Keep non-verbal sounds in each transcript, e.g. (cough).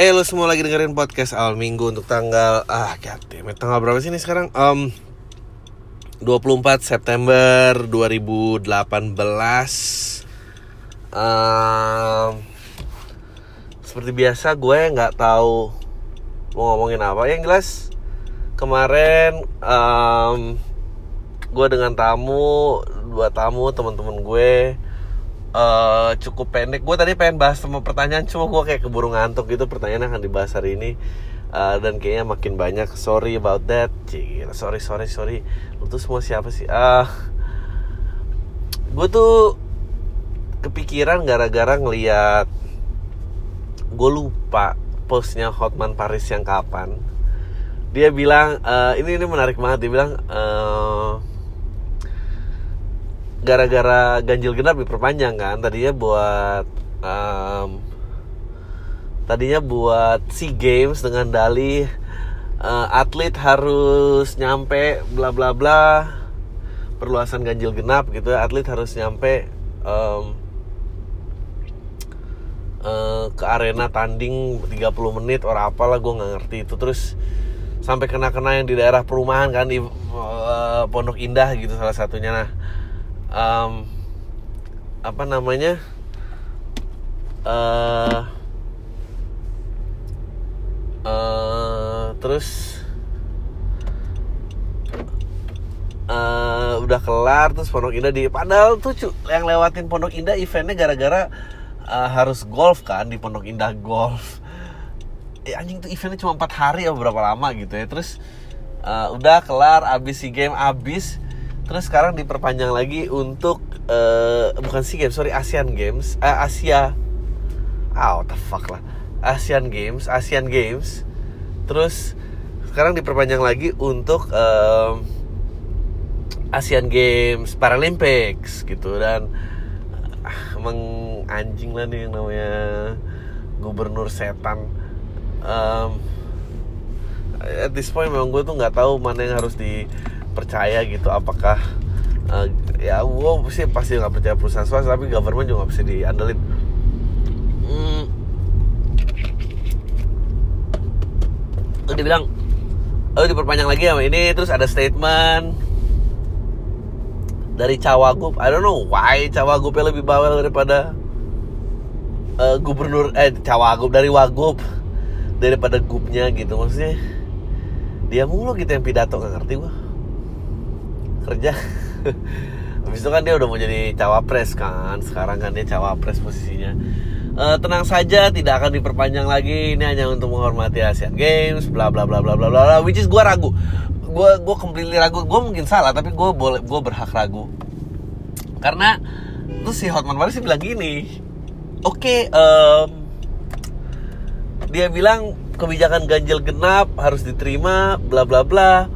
Eh lo semua lagi dengerin podcast awal minggu untuk tanggal ah goddammit tanggal berapa sih ini sekarang? Um, 24 September 2018 um, Seperti biasa gue nggak tahu mau ngomongin apa Yang jelas kemarin um, gue dengan tamu dua tamu teman-teman gue uh, cukup pendek. Gue tadi pengen bahas sama pertanyaan, cuma gue kayak keburu ngantuk gitu. Pertanyaan akan dibahas hari ini uh, dan kayaknya makin banyak. Sorry about that. Sorry sorry sorry. Lu tuh semua siapa sih? Ah, uh, gue tuh kepikiran gara-gara ngeliat gue lupa postnya Hotman Paris yang kapan. Dia bilang uh, ini ini menarik banget. Dia bilang. Uh, gara-gara ganjil genap diperpanjang kan. Tadinya buat um, tadinya buat sea games dengan dali uh, atlet harus nyampe bla bla bla perluasan ganjil genap gitu atlet harus nyampe um, uh, ke arena tanding 30 menit orang apalah gue nggak ngerti itu. Terus sampai kena-kena yang di daerah perumahan kan di uh, Pondok Indah gitu salah satunya. Nah um, apa namanya? Uh, uh, terus uh, udah kelar terus Pondok Indah di padahal tuh cu, yang lewatin Pondok Indah eventnya gara-gara uh, harus golf kan di Pondok Indah golf. Ya, anjing tuh eventnya cuma empat hari ya berapa lama gitu ya. Terus uh, udah kelar abis si game abis Terus sekarang diperpanjang lagi untuk uh, bukan SEA Games, sorry ASEAN Games, uh, Asia. Ah, what the fuck lah. ASEAN Games, ASEAN Games. Terus sekarang diperpanjang lagi untuk uh, ASEAN Games Paralympics gitu dan uh, emang anjing lah nih yang namanya gubernur setan. Um, at this point memang gue tuh nggak tahu mana yang harus di percaya gitu apakah uh, ya gue sih pasti nggak percaya perusahaan swasta tapi government juga nggak bisa diandelin. Hmm. dia bilang oh diperpanjang lagi sama ini terus ada statement dari Cawagup I don't know why Cawagupnya lebih bawel daripada uh, gubernur eh Cawagup dari Wagup daripada gupnya gitu maksudnya. Dia mulu gitu yang pidato nggak ngerti gua kerja. (laughs) Habis itu kan dia udah mau jadi cawapres kan. Sekarang kan dia cawapres posisinya. Uh, Tenang saja tidak akan diperpanjang lagi. Ini hanya untuk menghormati Asian Games Bla bla bla bla bla bla Which is gue ragu. Gue gue completely ragu. Gue mungkin salah tapi gue boleh gue berhak ragu. Karena Terus si Hotman Paris sih bilang gini. Oke okay, um, Dia bilang kebijakan ganjil genap harus diterima bla bla bla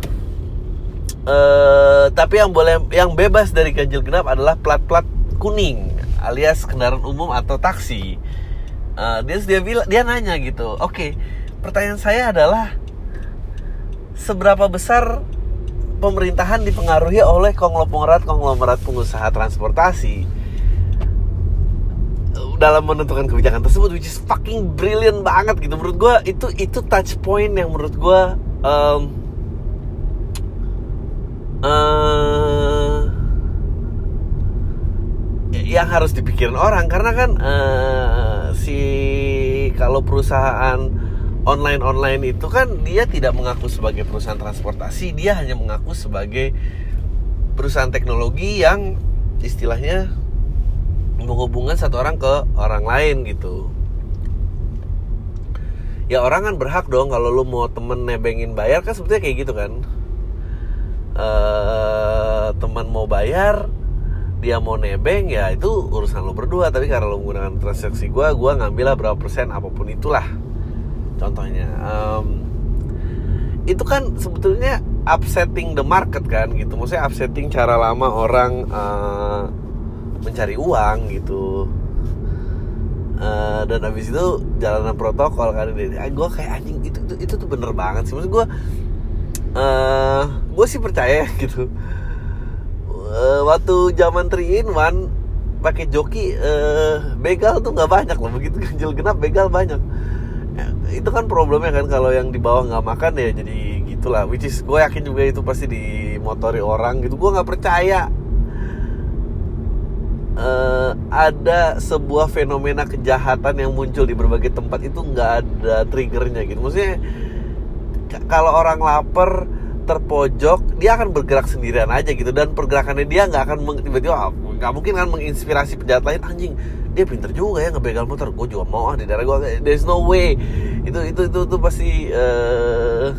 Uh, tapi yang boleh yang bebas dari ganjil genap adalah plat-plat kuning alias kendaraan umum atau taksi. Uh, dia dia bilang dia nanya gitu. Oke, okay, pertanyaan saya adalah seberapa besar pemerintahan dipengaruhi oleh konglomerat konglomerat pengusaha transportasi dalam menentukan kebijakan tersebut which is fucking brilliant banget gitu menurut gue itu itu touch point yang menurut gue um, uh, yang harus dipikirin orang karena kan uh, si kalau perusahaan online online itu kan dia tidak mengaku sebagai perusahaan transportasi dia hanya mengaku sebagai perusahaan teknologi yang istilahnya menghubungkan satu orang ke orang lain gitu. Ya orang kan berhak dong kalau lu mau temen nebengin bayar kan sebetulnya kayak gitu kan uh, teman mau bayar dia mau nebeng ya itu urusan lo berdua. Tapi karena lo menggunakan transaksi gue gue ngambil lah berapa persen apa pun itulah contohnya. Um, itu kan sebetulnya upsetting the market kan gitu. Maksudnya upsetting cara lama orang uh, mencari uang gitu. Uh, dan habis itu jalanan protokol kan gue kayak anjing itu, itu itu tuh bener banget sih. Maksud gue uh, gue sih percaya (laughs) gitu. Uh, waktu zaman 3 in 1 pakai joki uh, begal tuh nggak banyak loh. Begitu ganjil genap begal banyak. Itu kan problemnya kan kalau yang di bawah nggak makan ya jadi gitulah. Which is gue yakin juga itu pasti dimotori orang gitu. Gue nggak percaya. Uh, ada sebuah fenomena kejahatan yang muncul di berbagai tempat itu nggak ada triggernya gitu. Maksudnya kalau orang lapar terpojok dia akan bergerak sendirian aja gitu. Dan pergerakannya dia nggak akan tiba-tiba nggak mungkin kan menginspirasi penjahat lain. Anjing dia pinter juga ya ngebegal motor gue juga mau ah di daerah gue there's no way. Itu itu itu, itu pasti uh,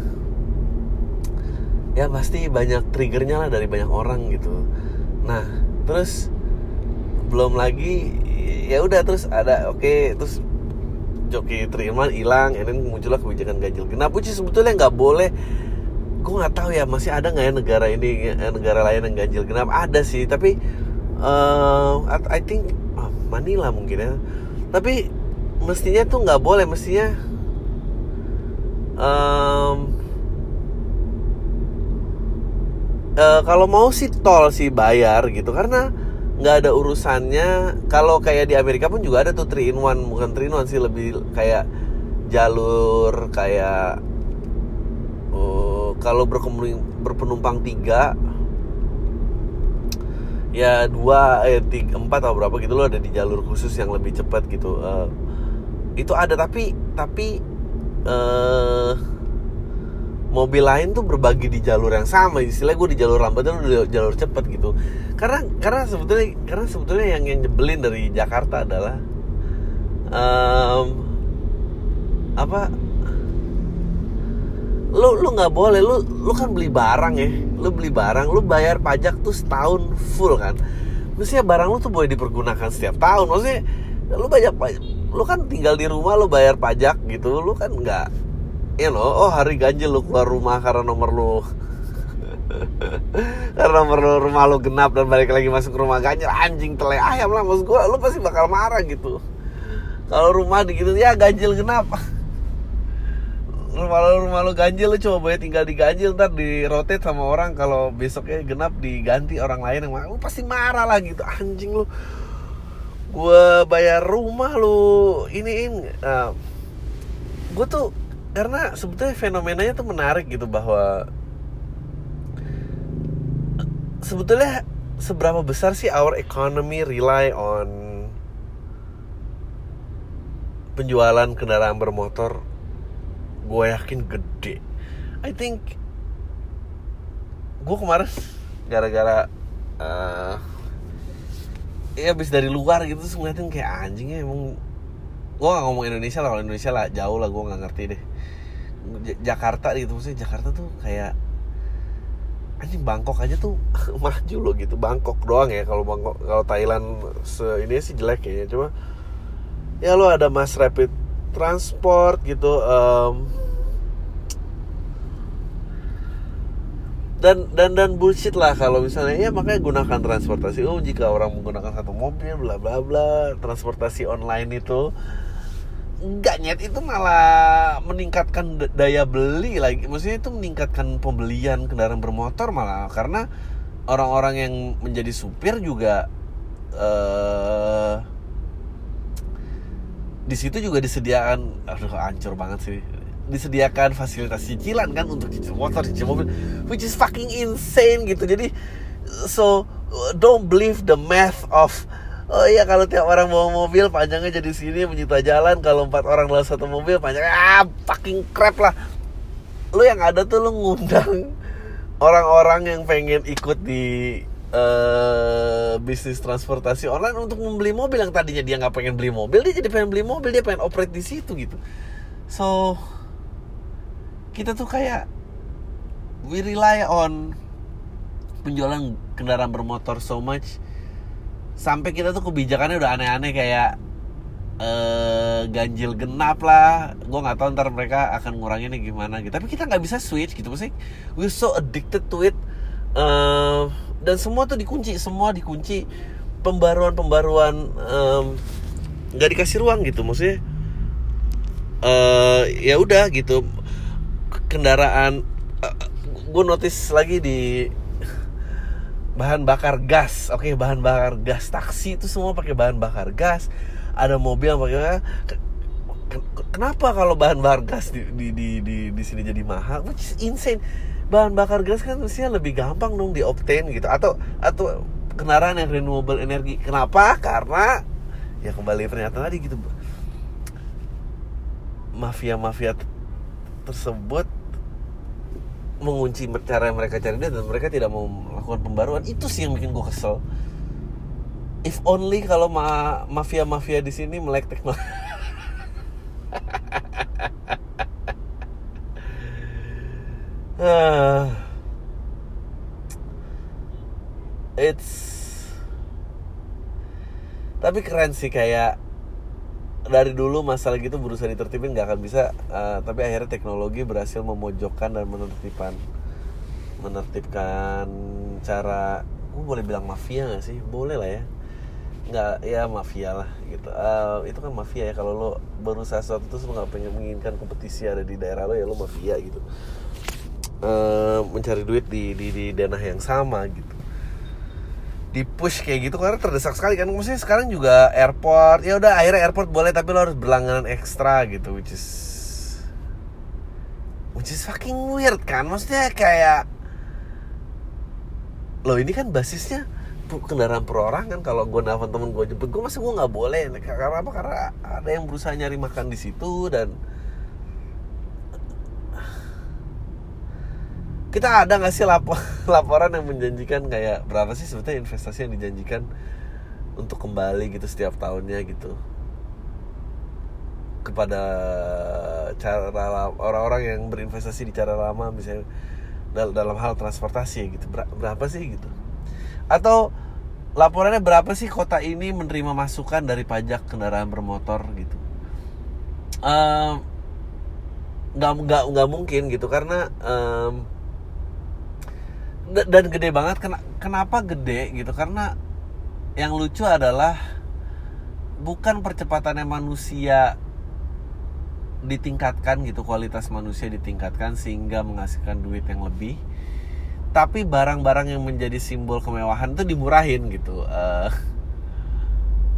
ya pasti banyak triggernya lah dari banyak orang gitu. Nah terus belum lagi ya udah terus ada oke okay, terus joki terima hilang ini muncullah kebijakan ganjil genap which sebetulnya nggak boleh. Gue nggak tahu ya masih ada nggak ya negara ini negara lain yang ganjil genap? Ada sih tapi uh, I think Manila mungkin ya. Tapi mestinya tuh nggak boleh mestinya um, uh, kalau mau sih tol sih bayar gitu karena nggak ada urusannya. Kalau kayak di Amerika pun juga ada tuh 3 in 1 bukan 3 in 1 sih lebih kayak jalur kayak uh, kalau berpenumpang tiga ya dua eh tiga empat atau berapa gitu loh ada di jalur khusus yang lebih cepat gitu. Uh, itu ada tapi tapi uh, mobil lain tuh berbagi di jalur yang sama. Istilahnya gue di jalur lambat dan di jalur cepat gitu. Karena karena sebetulnya karena sebetulnya yang yang nyebelin dari Jakarta adalah um, apa lu lu nggak boleh lu lu kan beli barang ya. Lu beli barang lu bayar pajak tuh setahun full kan. Mestinya barang lu tuh boleh dipergunakan setiap tahun. Maksudnya lu banyak lu kan tinggal di rumah lu bayar pajak gitu. Lu kan nggak ya you know, oh hari ganjil lu keluar rumah karena nomor lu. (laughs) Karena nomor lu, rumah lu genap dan balik lagi masuk ke rumah ganjil. Anjing tele ayam lah maksud gua. Lu pasti bakal marah gitu. Kalau rumah gitu ya ganjil genap. Rumah lo rumah lo ganjil lo coba boleh tinggal di ganjil ntar di rotate sama orang. Kalau besoknya genap diganti orang lain yang lu pasti marah lah gitu. Anjing lu. Gue bayar rumah lu ini ini. Uh, gue tuh karena sebetulnya fenomenanya tuh menarik gitu bahwa sebetulnya seberapa besar sih our economy rely on penjualan kendaraan bermotor? Gue yakin gede. I think gue kemarin gara-gara uh, ya habis dari luar gitu ngeliatin kayak anjingnya emang gue gak ngomong Indonesia lah kalau Indonesia lah jauh lah gue nggak ngerti deh Jakarta gitu maksudnya Jakarta tuh kayak anjing Bangkok aja tuh (laughs) maju loh gitu. Bangkok doang ya kalau Bangkok kalau Thailand se ini sih jelek ya. Cuma ya lo ada mass rapid transport gitu um, dan dan dan bullshit lah kalau misalnya ya makanya gunakan transportasi umum. Jika orang menggunakan satu mobil bla bla bla transportasi online itu enggak nyet itu malah meningkatkan daya beli lagi. Maksudnya itu meningkatkan pembelian kendaraan bermotor malah. Karena orang-orang yang menjadi supir juga uh, di situ juga disediakan aduh hancur banget sih. Disediakan fasilitas cicilan kan untuk cicil motor cicil mobil which is fucking insane gitu. Jadi so don't believe the math of oh iya kalau tiap orang bawa mobil panjangnya jadi sini menyita jalan. Kalau empat orang dalam satu mobil panjangnya ah fucking crap lah. Lu yang ada tuh lu ngundang orang-orang yang pengen ikut di uh, bisnis transportasi online untuk membeli mobil. Yang tadinya dia nggak pengen beli mobil dia jadi pengen beli mobil dia pengen operate di situ gitu. So kita tuh kayak we rely on penjualan kendaraan bermotor so much sampai kita tuh kebijakannya udah aneh-aneh kayak uh, ganjil genap lah. Gue nggak tahu ntar mereka akan nguranginnya gimana gitu. Tapi kita nggak bisa switch gitu maksudnya we're so addicted to it. Uh, dan semua tuh dikunci semua dikunci. Pembaruan-pembaruan nggak um, dikasih ruang gitu maksudnya uh, ya udah gitu. Kendaraan uh, gue notice lagi di bahan bakar gas oke okay, bahan bakar gas. Taksi itu semua pakai bahan bakar gas. Ada mobil yang pakai kenapa kalau bahan bakar gas di di di di, di sini jadi mahal? Which is insane. Bahan bakar gas kan mestinya lebih gampang dong di obtain gitu. Atau atau kendaraan yang renewable energi kenapa? Karena ya kembali pernyataan tadi gitu mafia-mafia tersebut mengunci cara mereka cari dia dan mereka tidak mau melakukan pembaruan. Itu sih yang bikin gue kesel. If only kalau ma mafia-mafia di sini melek teknologi. Uh, (laughs) it's tapi keren sih kayak dari dulu masalah gitu berusaha ditertibin nggak akan bisa uh, tapi akhirnya teknologi berhasil memojokkan dan menertibkan menertibkan cara gue boleh bilang mafia gak sih? Boleh lah ya. Nggak ya mafia lah gitu. Uh, itu kan mafia ya. Kalau lo berusaha sesuatu terus lo nggak pengen menginginkan kompetisi ada di daerah lo ya lo mafia gitu. Uh, mencari duit di di di dana yang sama gitu di push kayak gitu karena terdesak sekali kan. Maksudnya sekarang juga airport ya udah akhirnya airport boleh tapi lo harus berlangganan ekstra gitu which is which is fucking weird kan. Maksudnya kayak lo ini kan basisnya kendaraan perorangan. Kalau gue nelfon temen gue jemput gue masih gue nggak boleh. Karena apa? Karena ada yang berusaha nyari makan di situ dan kita ada nggak sih lapor, (laughs) laporan yang menjanjikan kayak berapa sih sebetulnya investasi yang dijanjikan untuk kembali gitu setiap tahunnya gitu? Kepada cara orang-orang yang berinvestasi di cara lama misalnya dalam hal transportasi gitu. Berapa sih gitu? Atau laporannya berapa sih kota ini menerima masukan dari pajak kendaraan bermotor gitu? Nggak um, nggak nggak mungkin gitu karena um, dan gede banget kenapa gede gitu? Karena yang lucu adalah bukan percepatannya manusia ditingkatkan gitu kualitas manusia ditingkatkan sehingga menghasilkan duit yang lebih tapi barang-barang yang menjadi simbol kemewahan itu dimurahin gitu. Uh,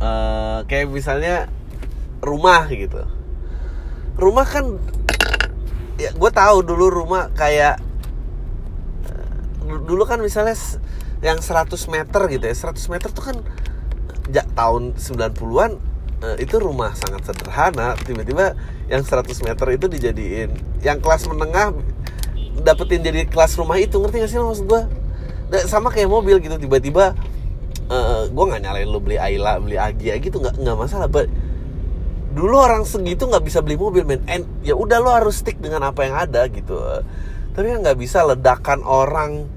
uh, kayak misalnya rumah gitu. Rumah kan ya gue tahu dulu rumah kayak dulu kan misalnya yang 100 meter gitu ya 100 meter tuh kan ja, tahun 90-an uh, eh, itu rumah sangat sederhana tiba-tiba yang 100 meter itu dijadiin yang kelas menengah dapetin jadi kelas rumah itu ngerti gak sih maksud gue sama kayak mobil gitu tiba-tiba uh, eh, gue nggak nyalain lo beli Ayla beli Agia gitu nggak nggak masalah but dulu orang segitu nggak bisa beli mobil men and ya udah lo harus stick dengan apa yang ada gitu. Tapi kan nggak bisa ledakan orang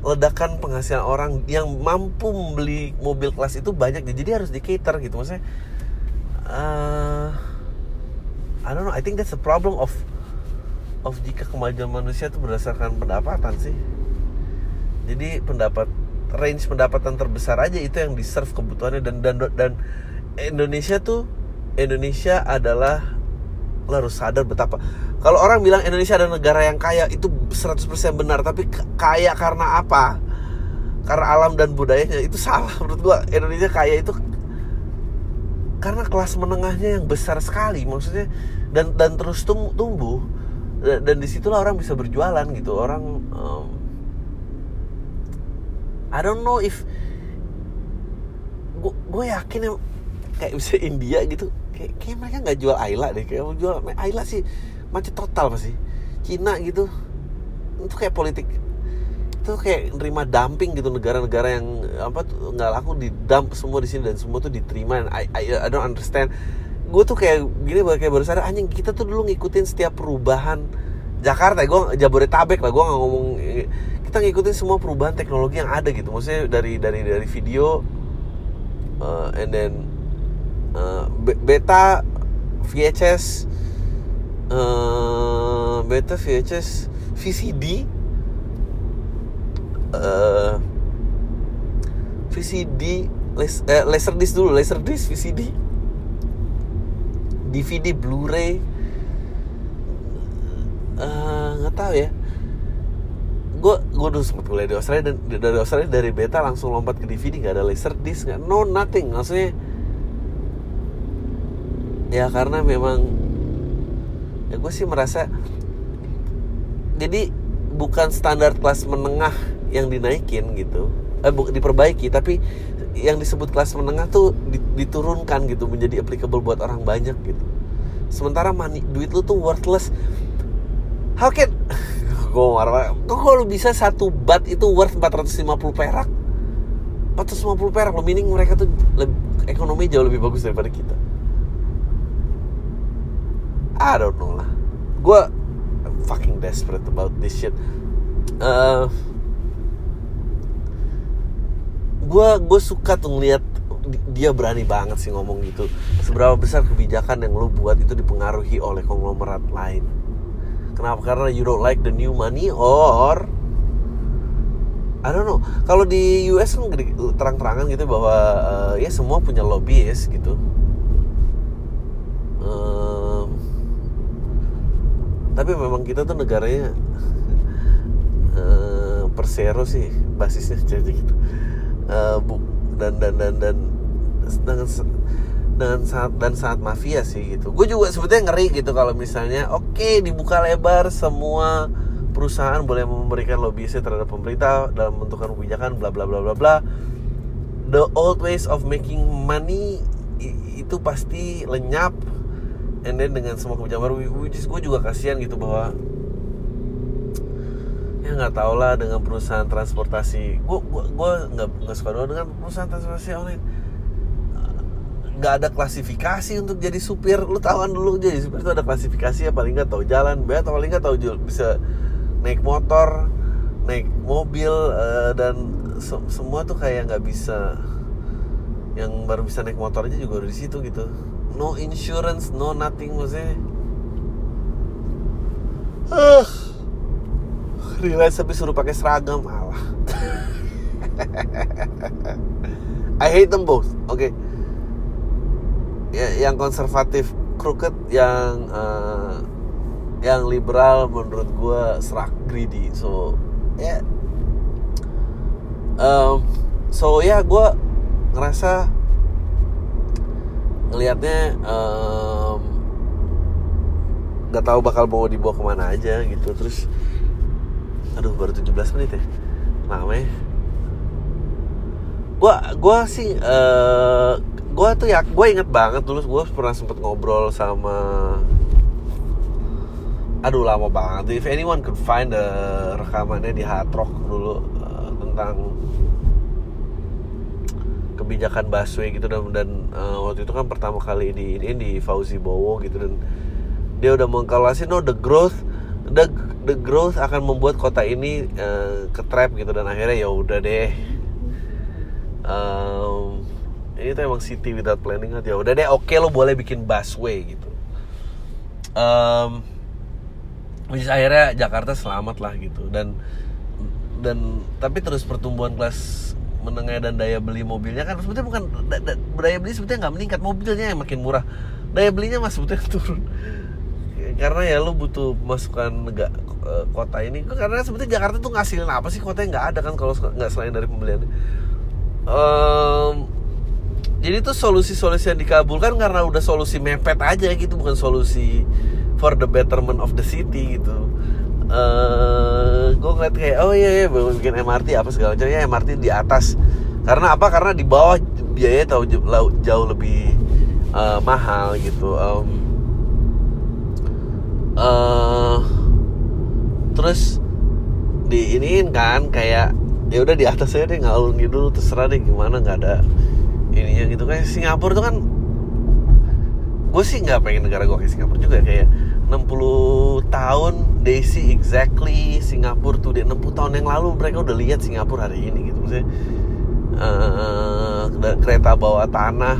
ledakan penghasilan orang yang mampu membeli mobil kelas itu banyak jadi harus di cater gitu. Maksudnya uh, I don't know. I think that's the problem of of jika kemajuan manusia itu berdasarkan pendapatan sih. Jadi pendapat range pendapatan terbesar aja itu yang di serve kebutuhannya. Dan dan dan Indonesia tuh Indonesia adalah lo harus sadar betapa. Kalau orang bilang Indonesia adalah negara yang kaya itu 100% benar. Tapi kaya karena apa? Karena alam dan budayanya itu salah menurut gua. Indonesia kaya itu karena kelas menengahnya yang besar sekali maksudnya. Dan dan terus tumbuh. Dan, di situlah orang bisa berjualan gitu. Orang um, I don't know if gue yakin ya kayak bisa India gitu kayak, kayak mereka nggak jual Ayla deh kayak jual Ayla sih macet total pasti. Cina gitu. Itu kayak politik. Itu kayak nerima dumping gitu negara-negara yang apa tuh nggak laku di dump semua di sini dan semua tuh diterima. I, I, I don't understand. Gue tuh kayak gini kayak baru sadar anjing kita tuh dulu ngikutin setiap perubahan Jakarta. Gue Jabodetabek lah gue nggak ngomong kita ngikutin semua perubahan teknologi yang ada gitu. Maksudnya dari dari dari video uh, and then uh, beta VHS uh, beta VHS VCD uh, VCD les, eh, laserdisc dulu laserdisc VCD DVD Blu-ray nggak uh, tahu ya. Gue gue dulu sempat kuliah di Australia dan dari Australia dari beta langsung lompat ke DVD nggak ada laserdisc nggak no nothing. Maksudnya ya karena memang ya gue sih merasa jadi bukan standar kelas menengah yang dinaikin gitu. Eh, bu, diperbaiki tapi yang disebut kelas menengah tuh diturunkan gitu menjadi applicable buat orang banyak gitu. Sementara money duit lu tuh worthless. How can (laughs) gue marah kok kalau bisa satu bat itu worth 450 perak? 450 perak lo meaning mereka tuh lebih, ekonomi jauh lebih bagus daripada kita I don't know lah. Gue fucking desperate about this shit. Uh, gue gue suka tuh ngeliat dia berani banget sih ngomong gitu. Seberapa besar kebijakan yang lo buat itu dipengaruhi oleh konglomerat lain. Kenapa? Karena you don't like the new money or I don't know. Kalau di US kan terang-terangan gitu bahwa uh, ya semua punya lobbyist gitu um, tapi memang kita tuh negaranya uh, (laughs) persero sih basisnya (laughs) jadi gitu uh, dan dan dan dan dengan dengan saat dan saat mafia sih gitu. Gue juga sebetulnya ngeri gitu kalau misalnya oke okay, dibuka lebar semua perusahaan boleh memberikan lobbyisnya terhadap pemerintah dalam menentukan kebijakan bla bla bla bla bla. The old ways of making money itu pasti lenyap and then dengan semua kebijakan baru which is gue juga kasihan gitu bahwa ya nggak tau lah dengan perusahaan transportasi. Gue gue gue nggak nggak suka dengan perusahaan transportasi online. Nggak ada klasifikasi untuk jadi supir. Lu tahu kan dulu jadi supir itu ada klasifikasi ya paling nggak tahu jalan be paling nggak tahu bisa naik motor naik mobil uh, dan se semua tuh kayak nggak bisa. Yang baru bisa naik motor aja juga di situ gitu no insurance no nothing maksudnya uh, realize tapi suruh pakai seragam malah (laughs) I hate them both oke okay. ya, yang konservatif crooked yang uh, yang liberal menurut gue serak greedy so ya yeah. um, so ya yeah, gue ngerasa ngelihatnya um, nggak tahu bakal mau dibawa ke mana aja gitu. Terus aduh baru 17 menit ya. Lama ya gue gue sih uh, gue tuh ya gue inget banget dulu gue pernah sempet ngobrol sama aduh lama banget. If anyone could find the rekamannya di Hard dulu uh, tentang kebijakan busway gitu dan, dan uh, waktu itu kan pertama kali di ini di Fauzi Bowo gitu dan dia udah mengkalkulasi no the growth the the growth akan membuat kota ini uh, ke trap gitu dan akhirnya ya udah deh. Um, ini tuh emang city without planning aja. Udah deh oke okay, lo boleh bikin busway gitu. Um, which akhirnya Jakarta selamat lah gitu. Dan dan tapi terus pertumbuhan kelas menengah dan daya beli mobilnya kan sebetulnya bukan da, da, daya beli sebetulnya nggak meningkat mobilnya yang makin murah. Daya belinya mas sebetulnya (laughs) turun. Karena ya lu butuh masukan nggak uh, kota ini karena sebetulnya Jakarta tuh ngasilin apa sih? Kota yang nggak ada kan kalau nggak selain dari pembelian um, jadi tuh solusi-solusi yang dikabulkan karena udah solusi mepet aja gitu bukan solusi for the betterment of the city gitu uh, gue ngeliat kayak oh iya iya bikin MRT apa segala macam ya MRT di atas. Karena apa? Karena di bawah biaya tahu jauh lebih uh, mahal gitu um, uh, terus di iniin kan kayak ya udah di atas aja deh ngalur gitu terserah deh gimana nggak ada ininya gitu. Kayak Singapura tuh kan gue sih nggak pengen negara gue kayak Singapura juga kayak 60 tahun see exactly Singapura di 60 tahun yang lalu mereka udah lihat Singapura hari ini gitu. Maksudnya uh, kereta bawah tanah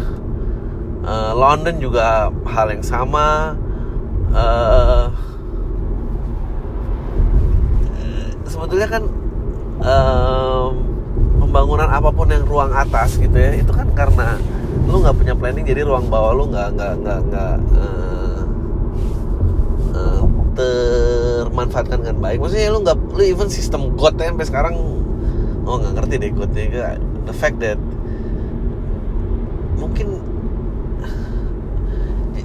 uh, London juga hal yang sama uh, sebetulnya kan um, pembangunan apa pun yang ruang atas gitu ya itu kan karena lu nggak punya planning jadi ruang bawah lu nggak nggak nggak nggak uh, uh, termanfaatkan dengan baik. Maksudnya lu nggak lu even sistem god ya sampai sekarang oh nggak ngerti deh godnya the fact that mungkin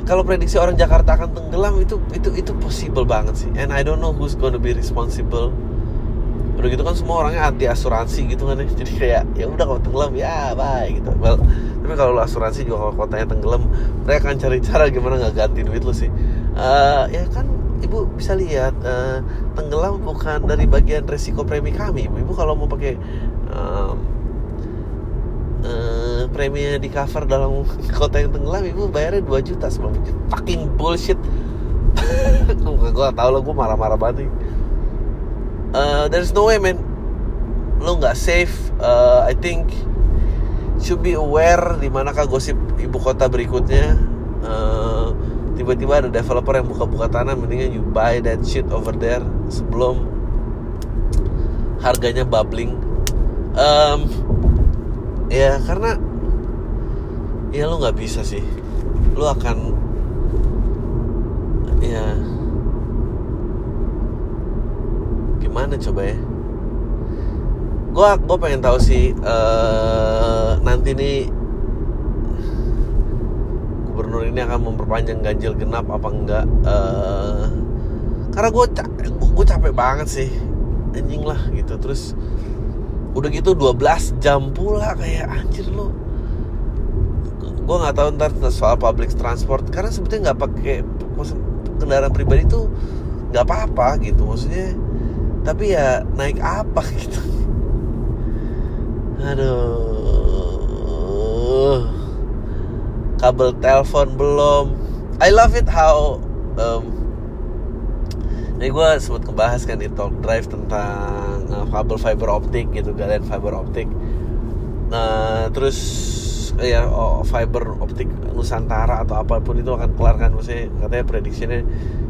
kalau prediksi orang Jakarta akan tenggelam itu itu itu possible banget sih. And I don't know who's gonna be responsible. Udah gitu kan semua orangnya anti asuransi gitu kan ya. (laughs) Jadi kayak ya udah kalau tenggelam ya bye gitu. Well tapi kalau asuransi juga kalau kotanya tenggelam mereka akan cari cara gimana nggak ganti duit lu sih. Uh, ya kan ibu bisa lihat uh, tenggelam bukan dari bagian resiko premi kami. Ibu ibu kalau mau pakai um, uh, premi di cover dalam (laughs) kota yang tenggelam ibu bayarnya 2 juta sebelum fucking bullshit. (laughs) Gue tau lah gue marah-marah banget uh, there's no way man. Lo nggak safe. Uh, I think should be aware di manakah gosip ibu kota berikutnya. Uh, tiba-tiba ada developer yang buka-buka tanah mendingan you buy that shit over there sebelum harganya bubbling. Um, ya karena ya lo nggak bisa sih. Lo akan ya gimana coba ya? Gue gue pengen tahu sih uh, nanti nih gubernur ini akan memperpanjang ganjil genap apa enggak uh, karena gue gue capek banget sih anjing lah gitu. Terus udah gitu 12 jam pula kayak anjir lo gue nggak tahu ntar soal public transport karena sebetulnya nggak pakai kendaraan pribadi tuh nggak apa-apa gitu. Maksudnya tapi ya naik apa gitu. Aduh kabel telepon belum. I love it how um, ini gue sempat ngebahas kan di Talk Drive tentang uh, kabel fiber optik gitu galian fiber optik. Nah terus ya oh, fiber optik Nusantara atau apa pun itu akan kelar kan maksudnya katanya prediksinya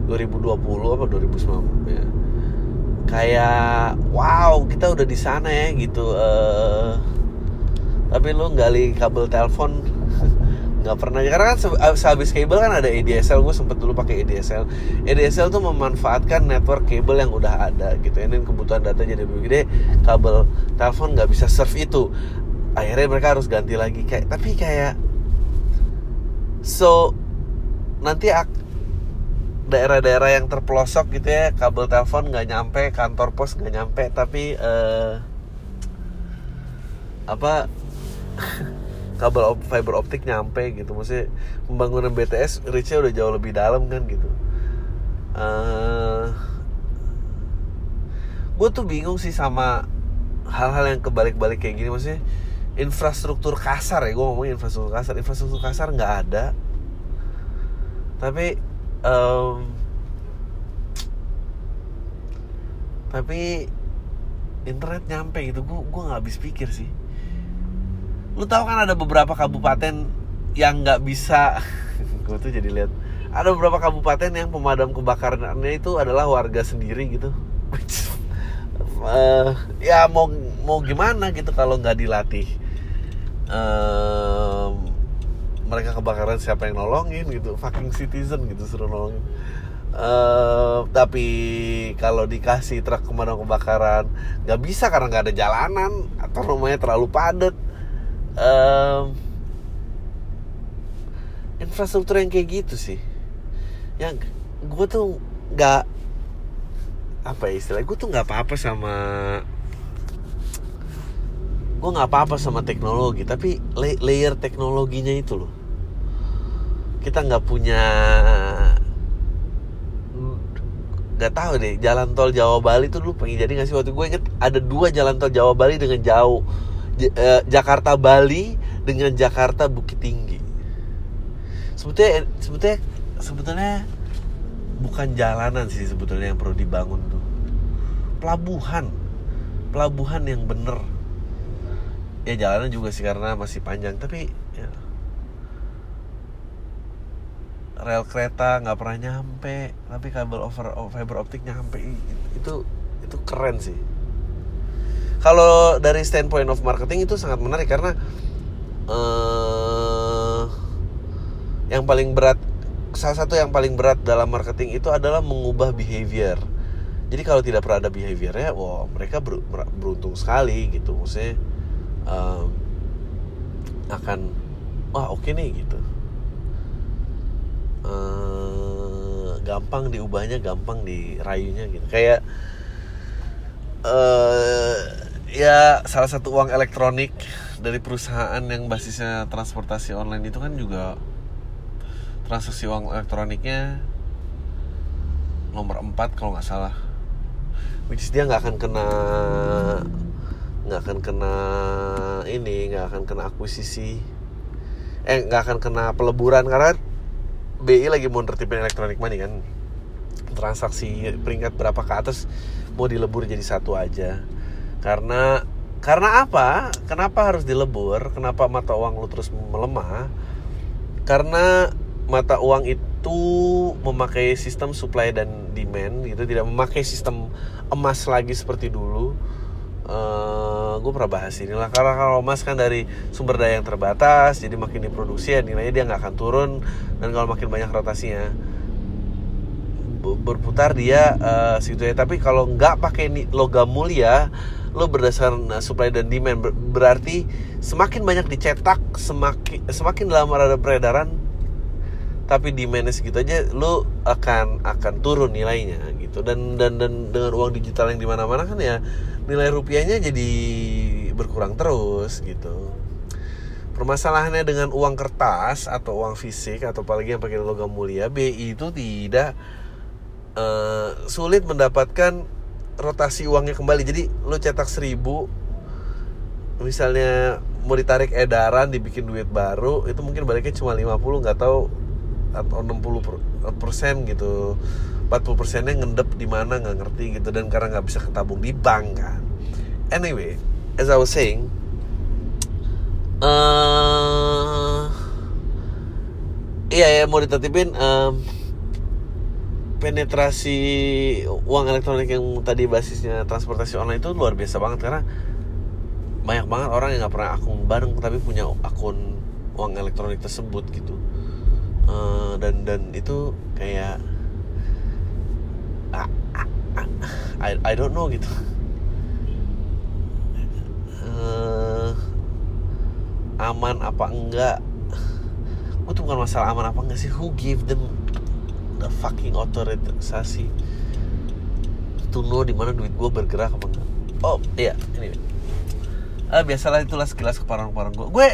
2020 apa 2019 ya. Kayak wow kita udah di sana ya gitu uh, tapi lu gali kabel telepon nggak pernah karena kan sehabis kabel kan ada ADSL gue sempet dulu pakai ADSL ADSL tuh memanfaatkan network kabel yang udah ada gitu ini kebutuhan data jadi lebih gede. Kabel telepon nggak bisa serve itu. Akhirnya mereka harus ganti lagi. Kayak tapi kayak so nanti daerah-daerah yang terpelosok gitu ya kabel telepon nggak nyampe kantor pos nggak nyampe tapi uh, apa (laughs) kabel op, fiber optik nyampe gitu. Maksudnya pembangunan BTS reachnya udah jauh lebih dalam kan gitu. Uh, eh, gue tuh bingung sih sama hal-hal yang kebalik-balik kayak gini. Maksudnya infrastruktur kasar ya gue ngomongin infrastruktur kasar. Infrastruktur kasar nggak ada. Tapi um, tapi internet nyampe gitu. Gue gue nggak habis pikir sih lu tahu kan ada beberapa kabupaten yang nggak bisa. (laughs) Gue tuh jadi lihat. Ada beberapa kabupaten yang pemadam kebakarannya itu adalah warga sendiri gitu. Uh, (laughs) ya mau mau gimana gitu kalau nggak dilatih. Uh, mereka kebakaran siapa yang nolongin gitu. Fucking citizen gitu suruh nolongin. Uh, tapi kalau dikasih truk pemadam kebakaran nggak bisa karena nggak ada jalanan atau rumahnya terlalu padat uh, infrastruktur yang kayak gitu sih. Yang gue tuh nggak apa ya istilah gue tuh nggak apa-apa sama gue nggak apa-apa sama teknologi tapi layer teknologinya itu loh. Kita nggak punya nggak tahu deh jalan tol Jawa Bali tuh dulu pengen jadi nggak sih? Waktu gue inget ada dua jalan tol Jawa Bali dengan jauh uh, Jakarta Bali dengan Jakarta Bukit Tinggi. Sebetulnya sebetulnya sebetulnya bukan jalanan sih sebetulnya yang perlu dibangun tuh. Pelabuhan. Pelabuhan yang bener. Ya jalanan juga sih karena masih panjang tapi ya, rel kereta nggak pernah nyampe tapi kabel over fiber optik nyampe. Itu itu keren sih kalau dari standpoint of marketing itu sangat menarik karena uh, yang paling berat salah satu yang paling berat dalam marketing itu adalah mengubah behavior. Jadi kalau tidak pernah ada behaviornya wow mereka ber, beruntung sekali gitu. Maksudnya um, akan wah oke okay nih gitu. Eh, gampang diubahnya gampang dirayunya gitu. Kayak ya salah satu uang elektronik dari perusahaan yang basisnya transportasi online itu kan juga transaksi uang elektroniknya nomor 4 kalau nggak salah. Which is dia nggak akan kena nggak akan kena ini nggak akan kena akuisisi. Eh nggak akan kena peleburan karena BI lagi mau tertipin elektronik money kan. Transaksi peringkat berapa ke atas mau dilebur jadi satu aja karena karena apa? Kenapa harus dilebur? Kenapa mata uang lu terus melemah? Karena mata uang itu memakai sistem supply dan demand gitu tidak memakai sistem emas lagi seperti dulu. Uh, gue pernah bahas ini lah. Karena kalau emas kan dari sumber daya yang terbatas jadi makin diproduksi ya nilainya dia nggak akan turun. Dan kalau makin banyak rotasinya berputar dia uh, situ ya. Tapi kalau nggak pakai logam mulia lo berdasarkan uh, supply dan demand. Ber berarti semakin banyak dicetak semakin semakin dalam ada peredaran tapi demandnya segitu aja lo akan akan turun nilainya gitu. Dan dan dan dengan uang digital yang di mana mana kan ya nilai rupiahnya jadi berkurang terus gitu. Permasalahannya dengan uang kertas atau uang fisik atau apalagi yang pakai logam mulia BI itu tidak uh, sulit mendapatkan rotasi uangnya kembali. Jadi lo cetak seribu misalnya mau ditarik edaran dibikin duit baru itu mungkin baliknya cuma 50 nggak tahu atau 60 persen gitu. 40 persennya ngendep di mana nggak ngerti gitu dan karena nggak bisa ketabung di bank kan. Anyway as I was saying uh, iya ya mau ditertipin um, penetrasi uang elektronik yang tadi basisnya transportasi online itu luar biasa banget karena banyak banget orang yang nggak pernah akun bareng tapi punya akun uang elektronik tersebut gitu. Uh, dan dan itu kayak I, I don't know gitu. Uh, aman apa enggak? Tuh bukan masalah aman apa enggak sih. Who give them fucking otorisasi to know di mana duit gue bergerak apa enggak. Oh iya ini. Uh, biasalah itulah sekilas keparang-parang gue gue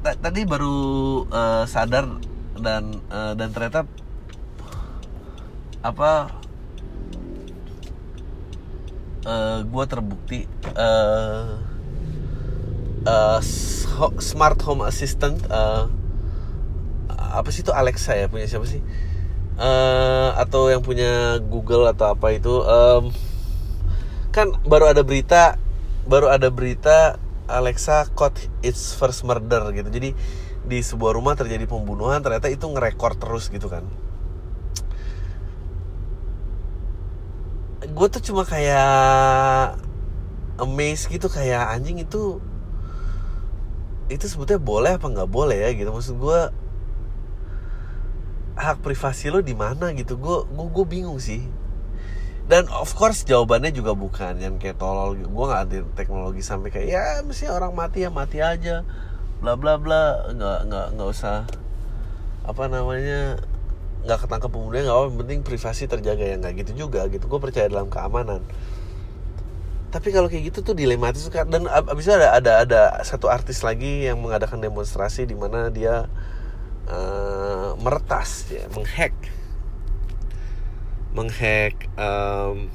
tadi baru uh, sadar dan uh, dan ternyata apa uh, eh, gue terbukti uh, uh, smart home assistant uh, apa sih itu Alexa ya punya siapa sih uh, atau yang punya Google atau apa itu um, kan baru ada berita baru ada berita Alexa caught its first murder gitu. Jadi di sebuah rumah terjadi pembunuhan ternyata itu ngerekor terus gitu kan. Gue tuh cuma kayak amazed gitu kayak anjing itu itu sebetulnya boleh apa nggak boleh ya gitu. Maksud gue hak privasi lo di mana gitu. Gue gue gue bingung sih. Dan of course jawabannya juga bukan yang kayak tolol gue nggak ada teknologi sampai kayak ya mesti orang mati ya mati aja. Bla bla bla. Nggak nggak nggak usah apa namanya nggak ketangkep pemuda nggak apa penting privasi terjaga ya. Nggak gitu juga gitu. Gue percaya dalam keamanan. Tapi kalau kayak gitu tuh dilematis dan abis itu ada ada ada satu artis lagi yang mengadakan demonstrasi di mana dia uh, meretas ya menghack. Menghack um,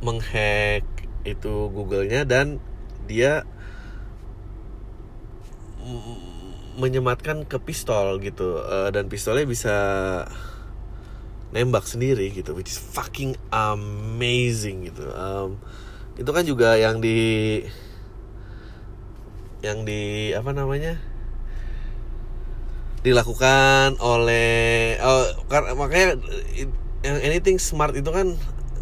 menghack itu Google-nya dan dia menyematkan ke pistol gitu uh, dan pistolnya bisa nembak sendiri gitu which is fucking amazing gitu. Um, itu kan juga yang di yang di apa namanya dilakukan oleh oh, makanya yang anything smart itu kan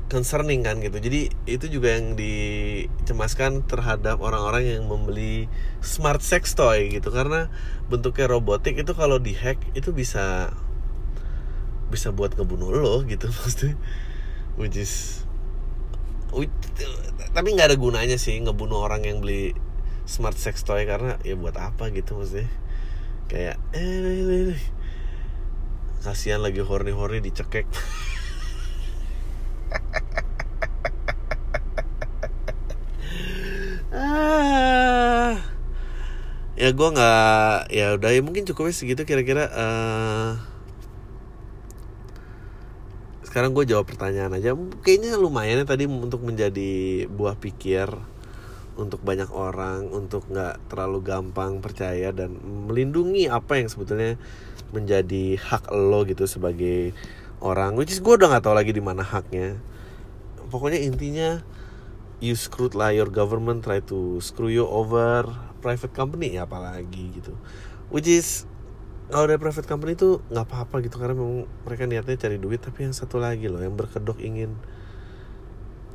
concerning kan gitu. Jadi itu juga yang dicemaskan terhadap orang-orang yang membeli smart sex toy gitu. Karena bentuknya robotik itu kalau dihack itu bisa bisa buat ngebunuh lo gitu (laughs) pasti which is which, tapi nggak ada gunanya sih ngebunuh orang yang beli smart sex toy karena ya buat apa gitu maksudnya kayak eh, eh, eh, eh. Kasihan lagi horny-horny dicekek. Ah. Ya gue nggak ya udah ya mungkin cukupnya segitu kira-kira uh, sekarang gue jawab pertanyaan aja. Kayaknya lumayan ya tadi untuk menjadi buah pikir untuk banyak orang untuk nggak terlalu gampang percaya dan melindungi apa yang sebetulnya menjadi hak lo gitu sebagai orang. Which is gue udah nggak tahu lagi di mana haknya. Pokoknya intinya you screwed lah your government try to screw you over private company ya apalagi gitu. Which is kalau dari private company itu nggak apa-apa gitu karena memang mereka niatnya cari duit. Tapi yang satu lagi loh yang berkedok ingin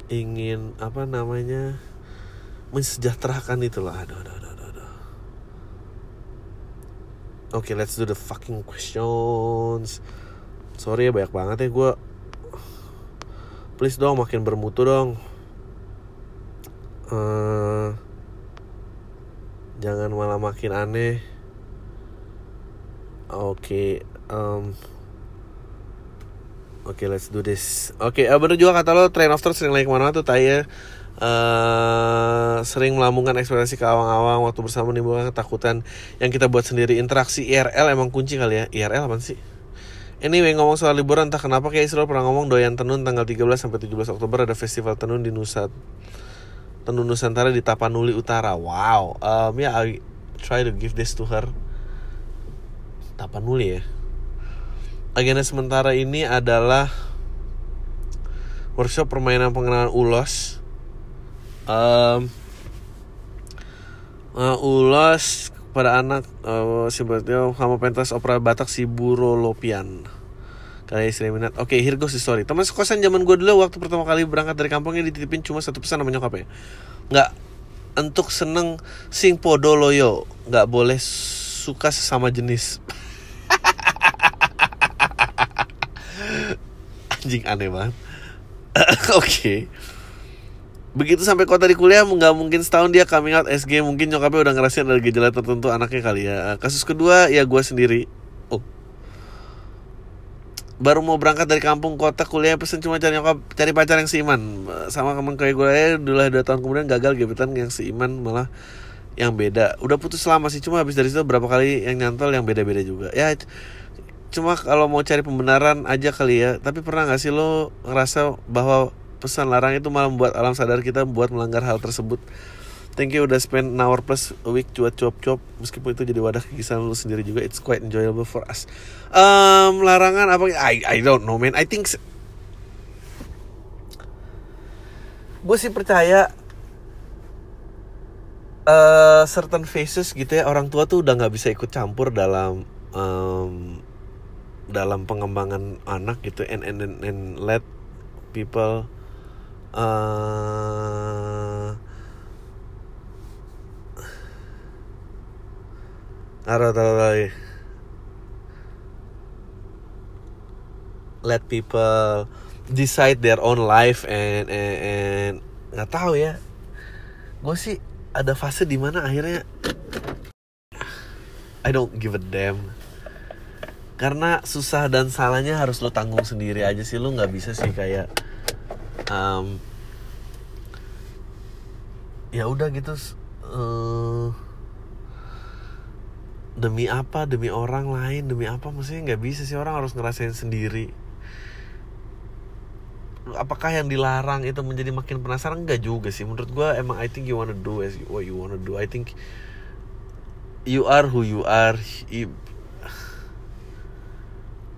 ingin apa namanya mensejahterakan itu loh. Aduh aduh aduh aduh, oke okay, let's do the fucking questions. Sorry ya banyak banget ya gue please dong makin bermutu dong. Uh, jangan malah makin aneh. Oke okay, um, Oke, okay, let's do this. Oke, okay, uh, bener juga kata lo, train of thought sering lagi ke mana-mana tuh, Taya. Uh, sering melambungkan ekspresi ke awang-awang waktu bersama menimbulkan ketakutan yang kita buat sendiri. Interaksi IRL emang kunci kali ya. IRL apa sih? Anyway ngomong soal liburan entah kenapa kayak Israel pernah ngomong doyan tenun tanggal 13 sampai 17 Oktober ada festival tenun di Nusa Tenun Nusantara di Tapanuli Utara. Wow. Um, ya yeah, I try to give this to her. Tapanuli ya agenda sementara ini adalah workshop permainan pengenalan ulos. Um, uh, ulos pada anak uh, sebetulnya sama pentas opera Batak si Burolopian. Kali istri minat. Oke, okay, here goes the story. Teman sekosan zaman gue dulu waktu pertama kali berangkat dari kampungnya dititipin cuma satu pesan sama nyokapnya. Nggak untuk seneng sing podoloyo, nggak boleh suka sesama jenis. (laughs) anjing aneh banget (laughs) oke okay. Begitu sampai kota di kuliah nggak mungkin setahun dia coming out SG mungkin nyokapnya udah ngerasain ada gejala tertentu anaknya kali ya. Kasus kedua ya gue sendiri. Oh. Baru mau berangkat dari kampung kota kuliah pesen cuma cari nyokap cari pacar yang seiman. Sama temen kayak gue ya dulu dua tahun kemudian gagal gebetan yang seiman malah yang beda. Udah putus lama sih cuma habis dari situ berapa kali yang nyantol yang beda-beda juga. Ya cuma kalau mau cari pembenaran aja kali ya. Tapi pernah nggak sih lo ngerasa bahwa pesan larang itu malah membuat alam sadar kita buat melanggar hal tersebut. Thank you udah spend an hour plus a week cuat cuap cuap. Meskipun itu jadi wadah kegiatan lo sendiri juga it's quite enjoyable for us. Um, larangan apa? I I don't know man. I think gue sih percaya uh, certain faces gitu ya orang tua tuh udah nggak bisa ikut campur dalam um, dalam pengembangan anak gitu and and and, and let people uh, let people decide their own life and and, and nggak tahu ya. Gue sih ada fase di mana akhirnya I don't give a damn. Karena susah dan salahnya harus lo tanggung sendiri aja sih. Lo nggak bisa sih kayak um, ya udah gitu uh, demi apa demi orang lain demi apa maksudnya nggak bisa sih orang harus ngerasain sendiri. Apakah yang dilarang itu menjadi makin penasaran? Enggak juga sih. Menurut gue emang I think you wanna do as what you wanna do. I think you are who you are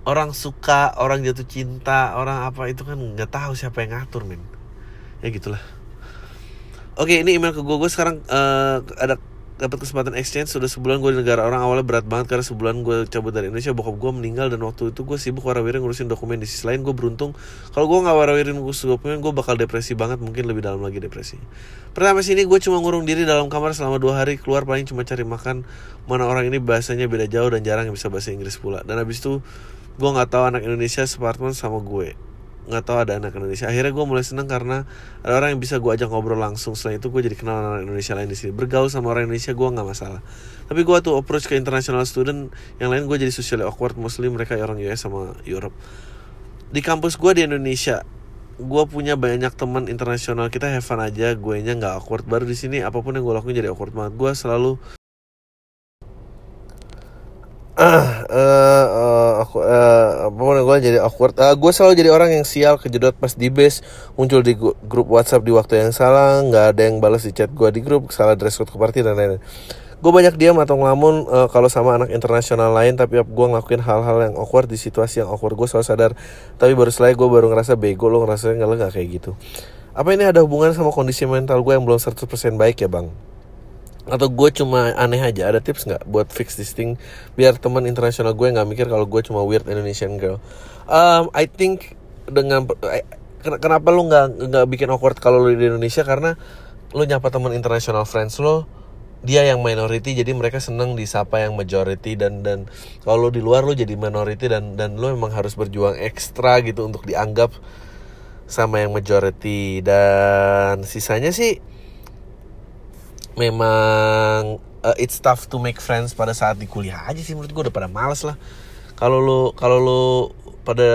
orang suka orang jatuh cinta orang apa itu kan nggak tahu siapa yang ngatur men ya gitulah. Oke ini email ke gue gue sekarang uh, ada dapat kesempatan exchange. Sudah sebulan gue di negara orang. Awalnya berat banget karena sebulan gue cabut dari Indonesia. Bokap gue meninggal dan waktu itu gue sibuk warawiri ngurusin dokumen di sisi lain. Gue beruntung. Kalau gue nggak warawirin ngurus dokumen gue bakal depresi banget. Mungkin lebih dalam lagi depresi. Pertama sini gue cuma ngurung diri dalam kamar selama dua hari. Keluar paling cuma cari makan. Mana orang ini bahasanya beda jauh dan jarang yang bisa bahasa Inggris pula. Dan habis itu gue nggak tahu anak Indonesia separtmen sama gue. Nggak tahu ada anak Indonesia. Akhirnya gue mulai seneng karena ada orang yang bisa gue ajak ngobrol langsung. Selain itu gue jadi kenal anak Indonesia lain di sini. Bergaul sama orang Indonesia gue nggak masalah. Tapi gue tuh approach ke international student yang lain gue jadi socially awkward. Mostly mereka orang US sama Europe. Di kampus gue di Indonesia gue punya banyak teman internasional. Kita have fun aja gue nya nggak awkward. Baru di sini apa pun yang gue lakuin jadi awkward banget. Gue selalu ah uh, uh, aku uh, yang gue jadi awkward. Uh, gue selalu jadi orang yang sial kejedot pas di base muncul di grup WhatsApp di waktu yang salah nggak ada yang balas di chat gue di grup salah dress code ke party dan lain-lain. Gue banyak diam atau ngelamun uh, kalau sama anak internasional lain tapi gue ngelakuin hal-hal yang awkward di situasi yang awkward gue selalu sadar. Tapi baru setelah gue baru ngerasa bego lo ngerasa nggak kayak gitu. Apa ini ada hubungan sama kondisi mental gue yang belum 100% baik ya bang atau gue cuma aneh aja ada tips nggak buat fix this thing? Biar teman internasional gue nggak mikir kalau gue cuma weird Indonesian girl. Um, I think dengan eh, kenapa lu nggak nggak bikin awkward kalau lu di Indonesia? Karena lu nyapa teman internasional friends lo dia yang minority jadi mereka seneng disapa yang majority dan dan kalau di luar lo jadi minority dan dan lo memang harus berjuang ekstra gitu untuk dianggap sama yang majority. Dan sisanya sih memang uh, it's tough to make friends pada saat di kuliah aja sih menurut gue udah pada males lah. Kalau lo kalau lo pada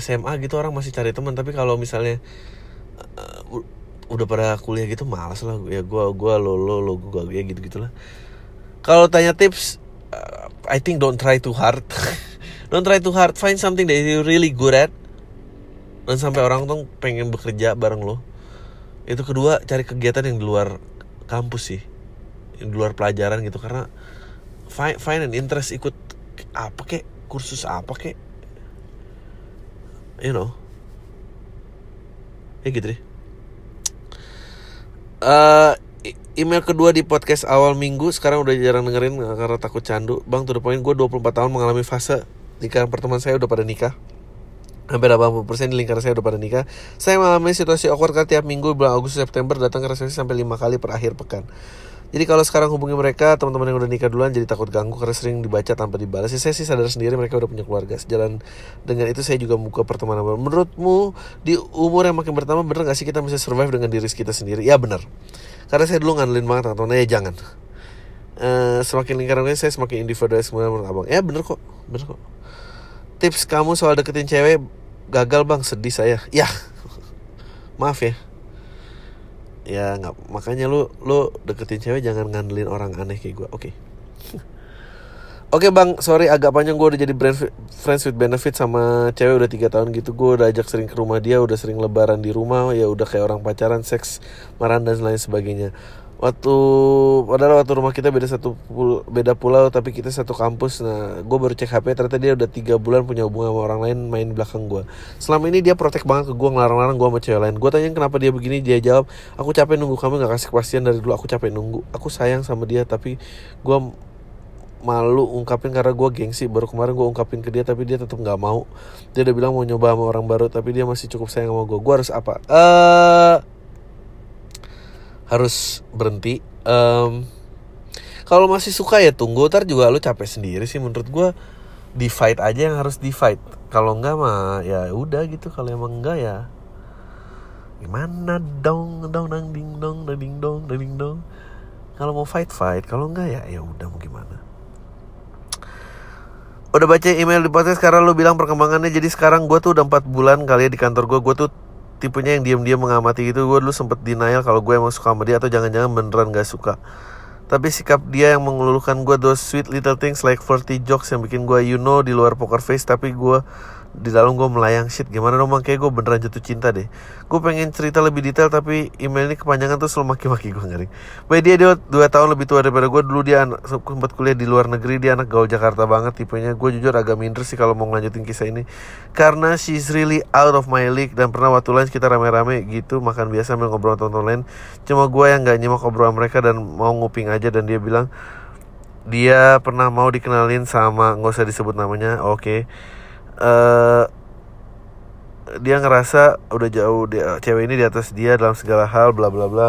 SMA gitu orang masih cari teman. Tapi kalau misalnya uh, udah pada kuliah gitu malas lah. Ya gue gua lo lo lo gue ya gitu gitulah kalau tanya tips uh, I think don't try too hard. (laughs) Don't try too hard. Find something that you really good at. Dan sampai orang tuh pengen bekerja bareng lo. Itu kedua cari kegiatan yang di luar kampus sih. Di luar pelajaran gitu karena find, find an interest ikut apa kek? Kursus apa kek? You know. Ya gitu deh. Uh, email kedua di podcast awal minggu sekarang udah jarang dengerin karena takut candu. Bang tuh poin gue 24 tahun mengalami fase nikah pertemuan saya udah pada nikah hampir 80% di lingkaran saya udah pada nikah saya mengalami situasi awkward kan tiap minggu bulan Agustus September datang ke resepsi sampai lima kali per akhir pekan jadi kalau sekarang hubungi mereka teman-teman yang udah nikah duluan jadi takut ganggu karena sering dibaca tanpa dibalas. Ya, saya sih sadar sendiri mereka udah punya keluarga. Sejalan dengan itu saya juga buka pertemanan baru. Menurutmu di umur yang makin bertambah bener gak sih kita bisa survive dengan diri kita sendiri? Ya bener. Karena saya dulu ngandelin banget teman ya jangan. Uh, semakin lingkaran saya semakin individualis menurut abang. Ya bener kok, bener kok. Tips kamu soal deketin cewek gagal bang sedih saya. (laughs) Ya. Maaf ya. Ya nggak makanya lu lu deketin cewek jangan ngandelin orang aneh kayak gue oke. Okay. (laughs) Oke okay bang, sorry agak panjang. Gue udah jadi brand friends with benefit sama cewek udah tiga tahun gitu. Gue udah ajak sering ke rumah dia, udah sering lebaran di rumah. Ya udah kayak orang pacaran, seks, maran dan lain sebagainya waktu padahal waktu rumah kita beda satu beda pulau tapi kita satu kampus. Nah gue baru cek hp ternyata dia udah tiga bulan punya hubungan sama orang lain main belakang gue selama ini dia protek banget ke gue ngelarang-larang gue sama cewek lain. Gue tanya kenapa dia begini? Dia jawab aku capek nunggu kamu nggak kasih kepastian dari dulu. Aku capek nunggu. Aku sayang sama dia tapi gue malu ungkapin karena gue gengsi. Baru kemarin gue ungkapin ke dia tapi dia tetap nggak mau. Dia udah bilang mau nyoba sama orang baru tapi dia masih cukup sayang sama gue gue harus apa? Eh uh, harus berhenti. Um, kalau masih suka ya tunggu ntar juga lu capek sendiri sih menurut gue di fight aja yang harus di fight kalau enggak mah ya udah gitu. Kalau emang enggak ya gimana dong? Dong dang ding dong dang ding dong dang ding dong. Kalau mau fight fight. Kalau enggak ya ya udah mau gimana? Udah baca email di podcast sekarang lu bilang perkembangannya. Jadi sekarang gue tuh udah empat bulan kali ya di kantor gue gue tuh tipenya yang diam-diam mengamati gitu gue dulu sempet denial kalau gue emang suka sama dia atau jangan-jangan beneran gak suka. Tapi sikap dia yang mengelulukan gue those sweet little things like flirty jokes yang bikin gue you know di luar poker face tapi gue di dalam gue melayang shit gimana dong kayak gue beneran jatuh cinta deh. Gue pengen cerita lebih detail tapi email ini kepanjangan tuh selalu maki-maki gue ngeri. Baik dia dia dua tahun lebih tua daripada gue dulu dia anak, sempat kuliah di luar negeri dia anak gaul Jakarta banget tipenya. Gue jujur agak minder sih kalau mau ngelanjutin kisah ini. Karena she's really out of my league dan pernah waktu lain kita rame-rame gitu makan biasa sambil ngobrol tonton lain. Cuma gue yang gak nyimak obrolan mereka dan mau nguping aja dan dia bilang dia pernah mau dikenalin sama nggak usah disebut namanya oke. okay uh, dia ngerasa udah jauh dia cewek ini di atas dia dalam segala hal bla bla bla.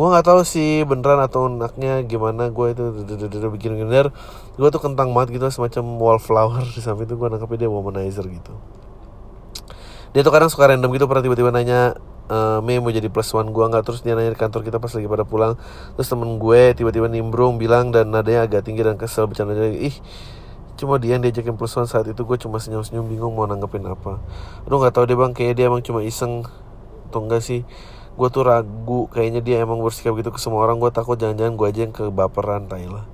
Gue nggak tahu sih beneran atau anaknya gimana gue itu bikin bener gue tuh kentang banget gitu semacam wallflower di samping itu gue nangkepnya dia womanizer gitu. Dia tuh kadang suka random gitu pernah tiba-tiba nanya e, Mei mau jadi plus one gue nggak? Terus dia nanya di kantor kita pas lagi pada pulang. Terus temen gue tiba-tiba nimbrung bilang dan nadanya agak tinggi dan kesel bercanda ih cuma dia yang diajakin plus saat itu gue cuma senyum-senyum bingung mau nanggepin apa. Aduh nggak tahu deh bang kayaknya dia emang cuma iseng atau enggak sih. Gue tuh ragu kayaknya dia emang bersikap gitu ke semua orang. Gue takut jangan-jangan gue aja yang kebaperan Thailand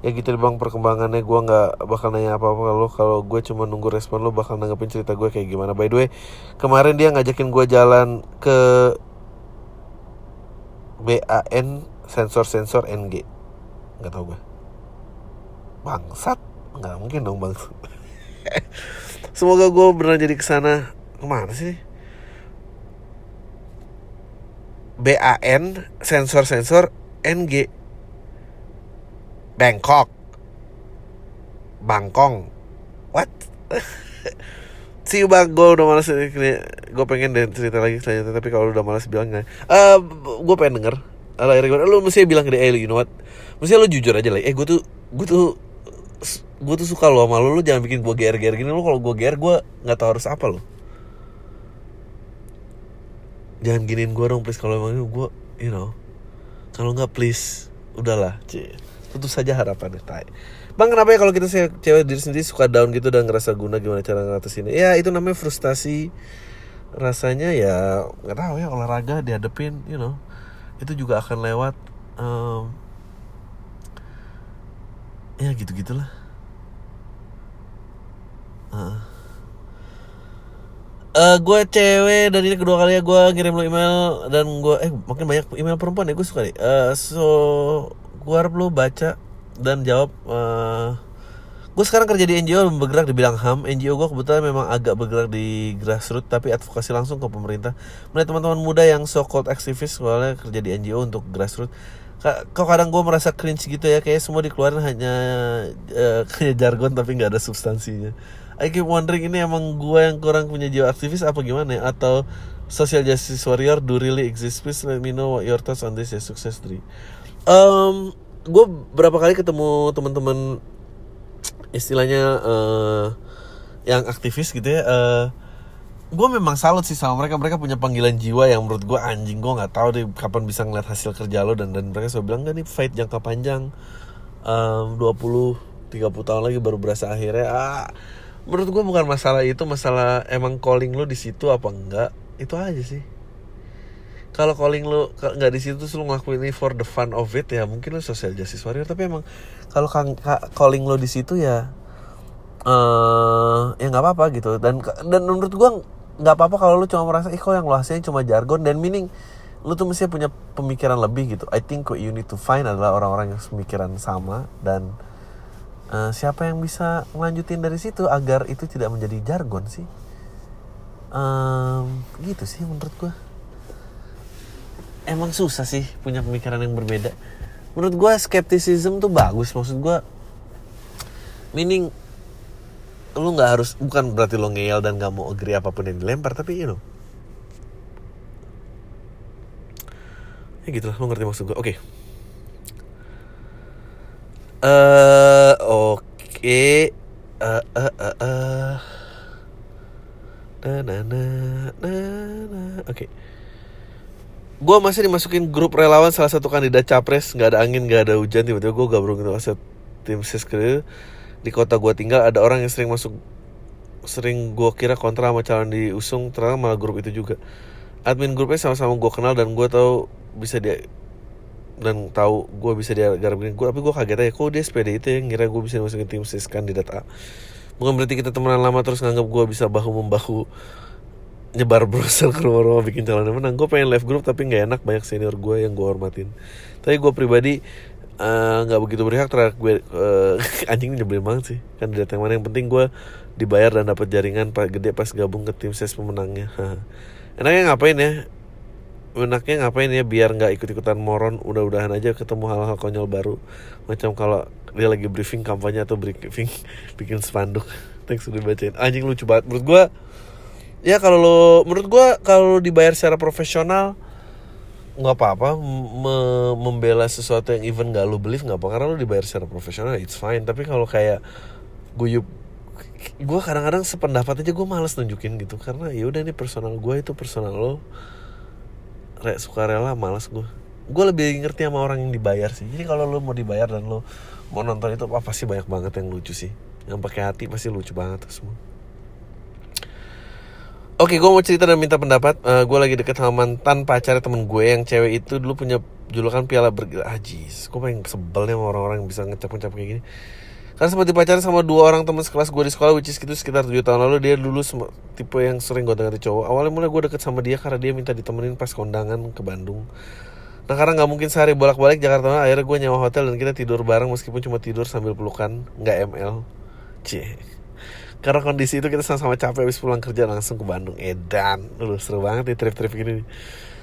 ya gitu deh bang perkembangannya. Gue nggak bakal nanya apa apa kalau kalau gue cuma nunggu respon lo bakal nanggepin cerita gue kayak gimana. By the way kemarin dia ngajakin gue jalan ke BAN sensor sensor NG nggak tau gue bangsat nggak mungkin dong bang. (laughs) Semoga gue beneran jadi ke sana ke mana sih? BAN sensor sensor NG Bangkok. Bangkong. What? (laughs) You bang, gue udah malas Gue pengen deh cerita lagi selanjutnya Tapi kalau udah malas bilang gak uh, Gue pengen denger. Alah, Lu mesti bilang ke dia, eh you know what? Mesti lu jujur aja lah Eh gue tuh Gue tuh Gue tuh suka lo sama lu Lu jangan bikin gue ger-ger gini. Lu kalau gue ger gue gak tau harus apa lo Jangan giniin gue dong please. Kalau emang gue You know. Kalau nggak please. Udahlah. Cie. Tentu saja harapan tai. Bang kenapa ya kalau kita cewek diri sendiri suka down gitu dan ngerasa guna gimana cara ngatasinnya ya itu namanya frustasi. Rasanya ya nggak tahu ya olahraga dihadepin you know. Itu juga akan lewat um, ya gitu gitulah uh. Uh, gue cewek dan ini kedua kali ya gue ngirim lo email dan gue eh makin banyak email perempuan ya gue suka nih. Uh, so gue harap lu baca dan jawab uh, gue sekarang kerja di NGO bergerak di bidang HAM NGO gue kebetulan memang agak bergerak di grassroots tapi advokasi langsung ke pemerintah. Melihat teman-teman muda yang so called aktivis soalnya kerja di NGO untuk grassroots kok kadang gue merasa cringe gitu ya kayak semua dikeluarin hanya (laughs) uh, kayak jargon tapi nggak ada substansinya I keep wondering ini emang gue yang kurang punya jiwa aktivis apa gimana ya? Atau social justice warrior do really exist? Please let me know what your thoughts on this ya success story um, gue berapa kali ketemu teman-teman istilahnya uh, yang aktivis gitu ya uh, eh, gue memang salut sih sama mereka. Mereka punya panggilan jiwa yang menurut gue anjing. Gue nggak tahu deh kapan bisa ngeliat hasil kerja lo dan dan mereka selalu bilang gak nih fight jangka panjang. Um, 20 30 tahun lagi baru berasa akhirnya. Ah, menurut gue bukan masalah itu masalah emang calling lo di situ apa enggak itu aja sih. Kalau calling lu nggak di situ terus lu ngelakuin ini for the fun of it ya mungkin lu social justice warrior. Tapi emang kalau calling lu di situ ya uh, ya nggak apa-apa gitu. Dan dan menurut gua nggak apa-apa kalau lu cuma merasa ih kok yang lu hasilin cuma jargon. Dan meaning lu tuh mesti punya pemikiran lebih gitu. I think what you need to find adalah orang-orang yang pemikiran sama dan uh, siapa yang bisa melanjutin dari situ agar itu tidak menjadi jargon sih? Um, gitu sih menurut gua. Emang susah sih punya pemikiran yang berbeda. Menurut gue skepticism tuh bagus maksud gue meaning lu nggak harus bukan berarti lo ngeyel dan nggak mau agree apa pun yang dilempar tapi you know. Ya gitu lah lo ngerti maksud gue oke. okay. Uh, oke. Okay. uh, uh, uh, uh. na na na na. Oke. Okay gue masih dimasukin grup relawan salah satu kandidat capres. Nggak ada angin nggak ada hujan. Tiba-tiba gue gabung gitu masuk tim siskri di kota gue tinggal ada orang yang sering masuk sering gue kira kontra sama calon diusung ternyata malah grup itu juga. Admin grupnya sama-sama gue kenal dan gue tahu bisa dia dan tahu gue bisa dia garap gue tapi gue kaget aja kok dia sepeda itu yang ngira gue bisa masukin tim sis kandidat A. Bukan berarti kita temenan lama terus nganggap gue bisa bahu membahu nyebar brosur ke rumah-rumah bikin calon menang. Gue pengen live group tapi nggak enak banyak senior gue yang gue hormatin. Tapi gue pribadi eh, nggak uh, begitu berhak terhadap gue uh, (laughs) anjing nyebelin banget sih. Kan dari yang mana yang penting gue dibayar dan dapat jaringan pak gede pas gabung ke tim ses pemenangnya. (laughs) Enaknya ngapain ya enaknya ngapain ya biar nggak ikut-ikutan moron udah-udahan aja ketemu hal-hal konyol baru. Macam kalau dia lagi briefing kampanye atau briefing (laughs) bikin spanduk. Thanks udah bacain anjing lucu banget. Menurut gue ya kalau lo menurut gue kalau dibayar secara profesional nggak apa-apa. Me membela sesuatu yang even gak lo believe nggak apa karena lo dibayar secara profesional it's fine. Tapi kalau kayak guyup gue kadang-kadang sependapat aja gue males nunjukin gitu. Karena ya udah ini personal gue itu personal lo re sukarela males gue gue lebih ngerti sama orang yang dibayar sih jadi kalau lo mau dibayar dan lo mau nonton itu apa pasti banyak banget yang lucu sih yang pakai hati pasti lucu banget tuh semua Oke, gue mau cerita dan minta pendapat. Uh, gue lagi deket sama mantan pacar temen gue yang cewek itu dulu punya julukan piala bergila. Ajis, gue paling sebel nih sama orang-orang yang bisa ngecap-ngecap kayak gini. Karena sempat dipacarin sama dua orang teman sekelas gue di sekolah, which is gitu sekitar 7 tahun lalu. Dia dulu tipe yang sering gue ganti cowok. Awalnya mulai gue deket sama dia karena dia minta ditemenin pas kondangan ke Bandung. Nah karena nggak mungkin sehari bolak-balik Jakarta, akhirnya gue nyawa hotel dan kita tidur bareng meskipun cuma tidur sambil pelukan, nggak ML. Cie karena kondisi itu kita sama-sama capek habis pulang kerja langsung ke Bandung edan dulu seru banget nih trip-trip gini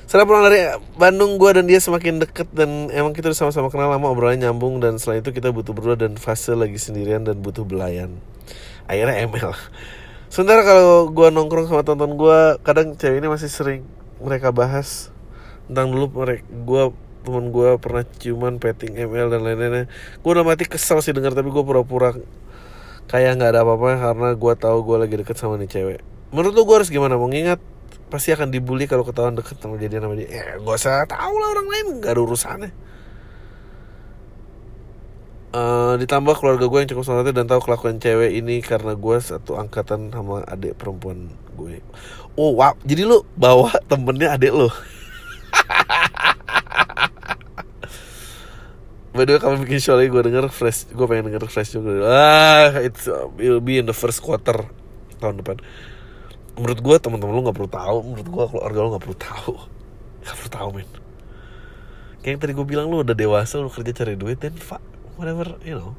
setelah pulang dari Bandung gue dan dia semakin deket dan emang kita udah sama-sama kenal lama obrolannya nyambung dan selain itu kita butuh berdua dan fase lagi sendirian dan butuh belayan. Akhirnya ML (laughs) sementara kalau gue nongkrong sama tonton gue kadang cewek ini masih sering mereka bahas tentang dulu mereka gue temen gue pernah ciuman petting ML dan lain-lainnya. Gue udah mati kesel sih denger tapi gue pura-pura kayak nggak ada apa-apa karena gue tahu gue lagi deket sama nih cewek. Menurut lo gue harus gimana? Mau ngingat pasti akan dibully kalau ketahuan deket sama jadian sama dia eh gue usah tahu lah orang lain nggak ada urusannya Uh, ditambah keluarga gue yang cukup sangat dan tahu kelakuan cewek ini karena gue satu angkatan sama adik perempuan gue. Oh wow, jadi lu bawa (laughs) temennya adik lo. (laughs) By the way kami bikin show gue denger fresh Gue pengen denger fresh juga Ah it's uh, will be in the first quarter Tahun depan Menurut gue teman-teman lu gak perlu tahu Menurut gue keluarga lu gak perlu tahu. (laughs) Gak perlu tahu men. Kayak yang tadi gue bilang lu udah dewasa Lu kerja cari duit dan fuck Whatever you know.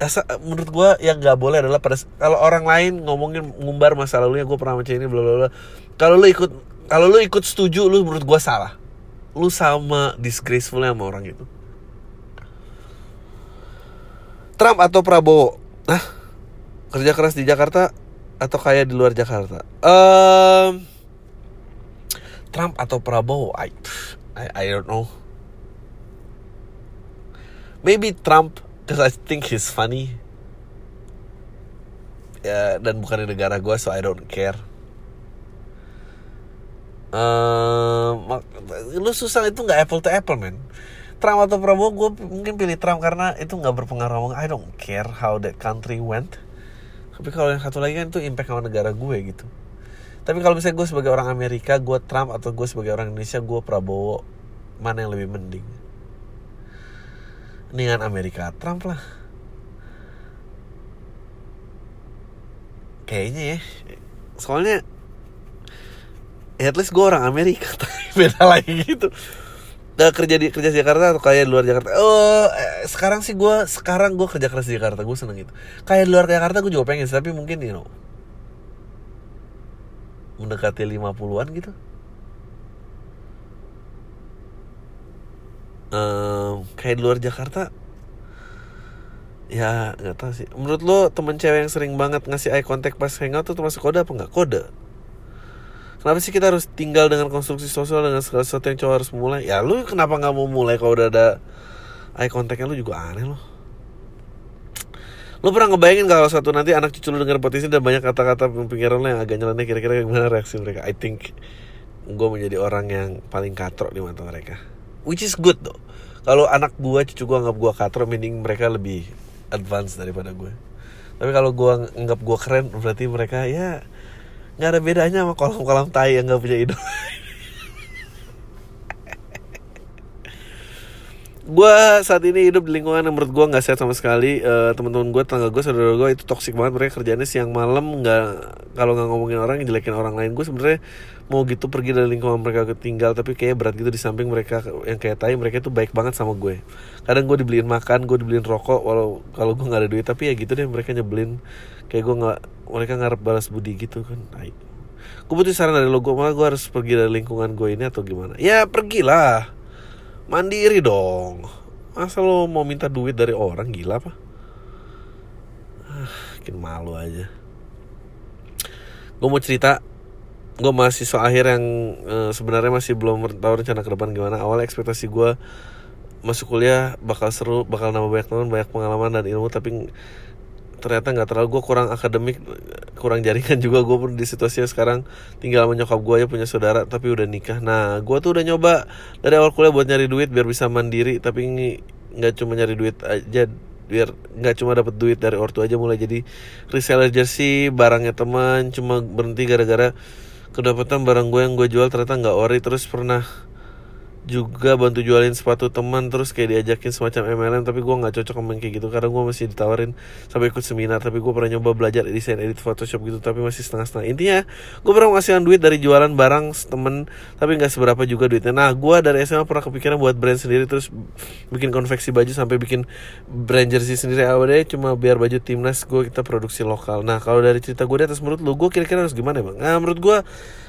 Asa, menurut gue yang nggak boleh adalah pada kalau orang lain ngomongin ngumbar masa lalunya gue pernah macam ini bla bla bla. Kalau lu ikut kalau lu ikut setuju lu menurut gue salah. Lu sama disgraceful sama orang itu. Trump atau Prabowo? Nah kerja keras di Jakarta atau kayak di luar Jakarta? Um, Trump atau Prabowo? I, I I don't know. Maybe Trump because I think he's funny. Ya dan bukan di negara gue so I don't care. Uh, lu susah itu nggak apple to apple man. Trump atau Prabowo gue mungkin pilih Trump karena itu nggak berpengaruh I don't care how that country went tapi kalau yang satu lagi kan itu impact sama negara gue gitu. Tapi kalau misalnya gue sebagai orang Amerika gue Trump atau gue sebagai orang Indonesia gue Prabowo mana yang lebih mending? Dengan Amerika Trump lah. Kayaknya ya. Soalnya ya at least gue orang Amerika (laughs) tapi beda lagi gitu Udah kerja di kerja di Jakarta atau kayak di luar Jakarta? Oh eh, sekarang sih gue sekarang gue kerja keras di Jakarta gue seneng gitu kayak di luar Jakarta gue juga pengen tapi mungkin you know mendekati 50-an gitu. Um, kayak di luar Jakarta ya nggak tahu sih. Menurut lo temen cewek yang sering banget ngasih eye contact pas hangout tuh termasuk kode apa nggak? Kode Kenapa sih kita harus tinggal dengan konstruksi sosial dengan segala sesuatu yang cowok harus mulai? Ya lu kenapa nggak mau mulai kalau udah ada eye contactnya lu juga aneh loh. Lu pernah ngebayangin kalau suatu nanti anak cucu lu denger potensi dan banyak kata-kata pemikiran lu yang agak nyeleneh kira-kira gimana reaksi mereka? I think gue menjadi orang yang paling katrok di mata mereka. Which is good though. Kalau anak gue, cucu gue anggap gue katrok, meaning mereka lebih advance daripada gue. Tapi kalau gue anggap gue keren, berarti mereka ya nggak ada bedanya sama kolam-kolam tai yang nggak punya idola gue saat ini hidup di lingkungan yang menurut gue nggak sehat sama sekali. Uh, teman-teman gue tetangga gue saudara gue itu toksik banget. Mereka kerjanya siang malam nggak kalau nggak ngomongin orang jelekin orang lain. Gue sebenarnya mau gitu pergi dari lingkungan mereka ketinggal tapi kayak berat gitu di samping mereka yang kayak tai mereka itu baik banget sama gue. Kadang gue dibeliin makan gue dibeliin rokok walau kalau gue nggak ada duit tapi ya gitu deh mereka nyebelin kayak gue nggak mereka ngarep balas budi gitu kan tai gue butuh saran dari lo gue malah gue harus pergi dari lingkungan gue ini atau gimana? Ya pergilah. Mandiri dong. Masa lo mau minta duit dari orang gila apa? Ah, bikin malu aja. Gue mau cerita gue mahasiswa akhir yang uh, sebenarnya masih belum tahu rencana ke depan gimana. Awal ekspektasi gue masuk kuliah bakal seru bakal nambah banyak teman banyak pengalaman dan ilmu tapi ternyata nggak terlalu gue kurang akademik kurang jaringan juga gue pun di situasinya sekarang. Tinggal sama nyokap gue ya punya saudara tapi udah nikah. Nah gue tuh udah nyoba dari awal kuliah buat nyari duit biar bisa mandiri tapi ini nggak cuma nyari duit aja biar nggak cuma dapat duit dari ortu aja mulai jadi reseller jersey barangnya teman cuma berhenti gara-gara kedapatan barang gue yang gue jual ternyata nggak ori terus pernah juga bantu jualin sepatu teman terus kayak diajakin semacam MLM tapi gue nggak cocok sama kayak gitu. Karena gue masih ditawarin sampai ikut seminar tapi gue pernah nyoba belajar desain edit Photoshop gitu tapi masih setengah-setengah. Intinya gue pernah menghasilkan duit dari jualan barang temen tapi nggak seberapa juga duitnya. Nah gue dari SMA pernah kepikiran buat brand sendiri terus bikin konveksi baju sampai bikin brand jersey sendiri. Awalnya cuma biar baju timnas gue kita produksi lokal. Nah kalau dari cerita gue di atas menurut lu gue kira-kira harus gimana bang? Nah menurut gue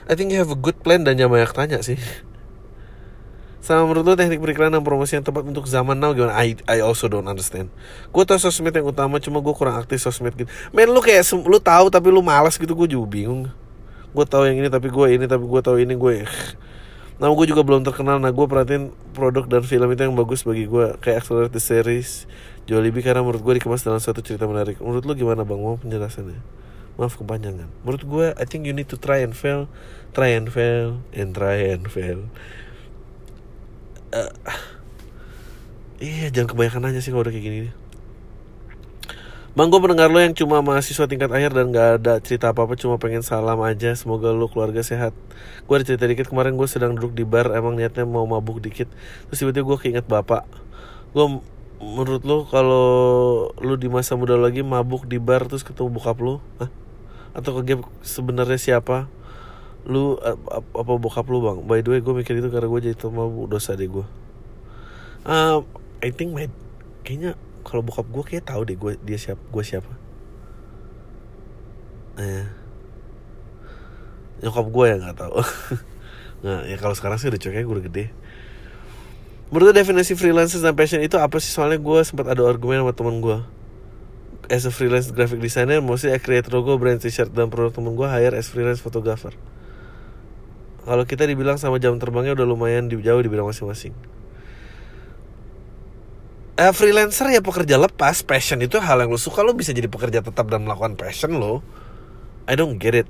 I think you have a good plan dan jangan banyak tanya sih sama menurut lo teknik periklanan dan promosi yang tepat untuk zaman now gimana? I, I also don't understand. Gue tau sosmed yang utama, cuma gue kurang aktif sosmed gitu. Men lu kayak lu tahu tapi lu malas gitu, gue juga bingung. Gue tahu yang ini tapi gue ini tapi gue tahu ini gue. Nah gue juga belum terkenal. Nah gue perhatiin produk dan film itu yang bagus bagi gue kayak Accelerated Series, Jollibee karena menurut gue dikemas dalam suatu cerita menarik. Menurut lo gimana bang? Mau penjelasannya? Maaf kepanjangan. Menurut gue, I think you need to try and fail, try and fail, and try and fail uh, iya jangan kebanyakan nanya sih kalau udah kayak gini. Bang gue pendengar lo yang cuma mahasiswa tingkat akhir dan gak ada cerita apa-apa Cuma pengen salam aja. Semoga lo keluarga sehat. Gue ada cerita dikit kemarin gue sedang duduk di bar Emang niatnya mau mabuk dikit. Terus tiba-tiba gue keinget bapak. Gue menurut lo kalau lo di masa muda lagi mabuk di bar terus ketemu bokap lo? Atau ke game sebenarnya siapa lu apa bokap lu bang? By the way gue mikir itu karena gue jadi mau dosa deh gue uh, I think my kayaknya kalau bokap gue kayak tahu deh gue dia siap gue siapa. Eh. Nyokap gue ya nggak tahu. (laughs) Nah ya kalau sekarang sih udah coknya gue udah gede. Menurut definisi freelancer dan passion itu apa sih? Soalnya gue sempat ada argumen sama temen gue as a freelance graphic designer mostly I create logo brand t-shirt dan produk temen gue hire as freelance photographer kalau kita dibilang sama jam terbangnya udah lumayan di, jauh dibilang masing-masing. Eh, freelancer ya pekerja lepas. Passion itu hal yang lo suka lo bisa jadi pekerja tetap dan melakukan passion lo I don't get it.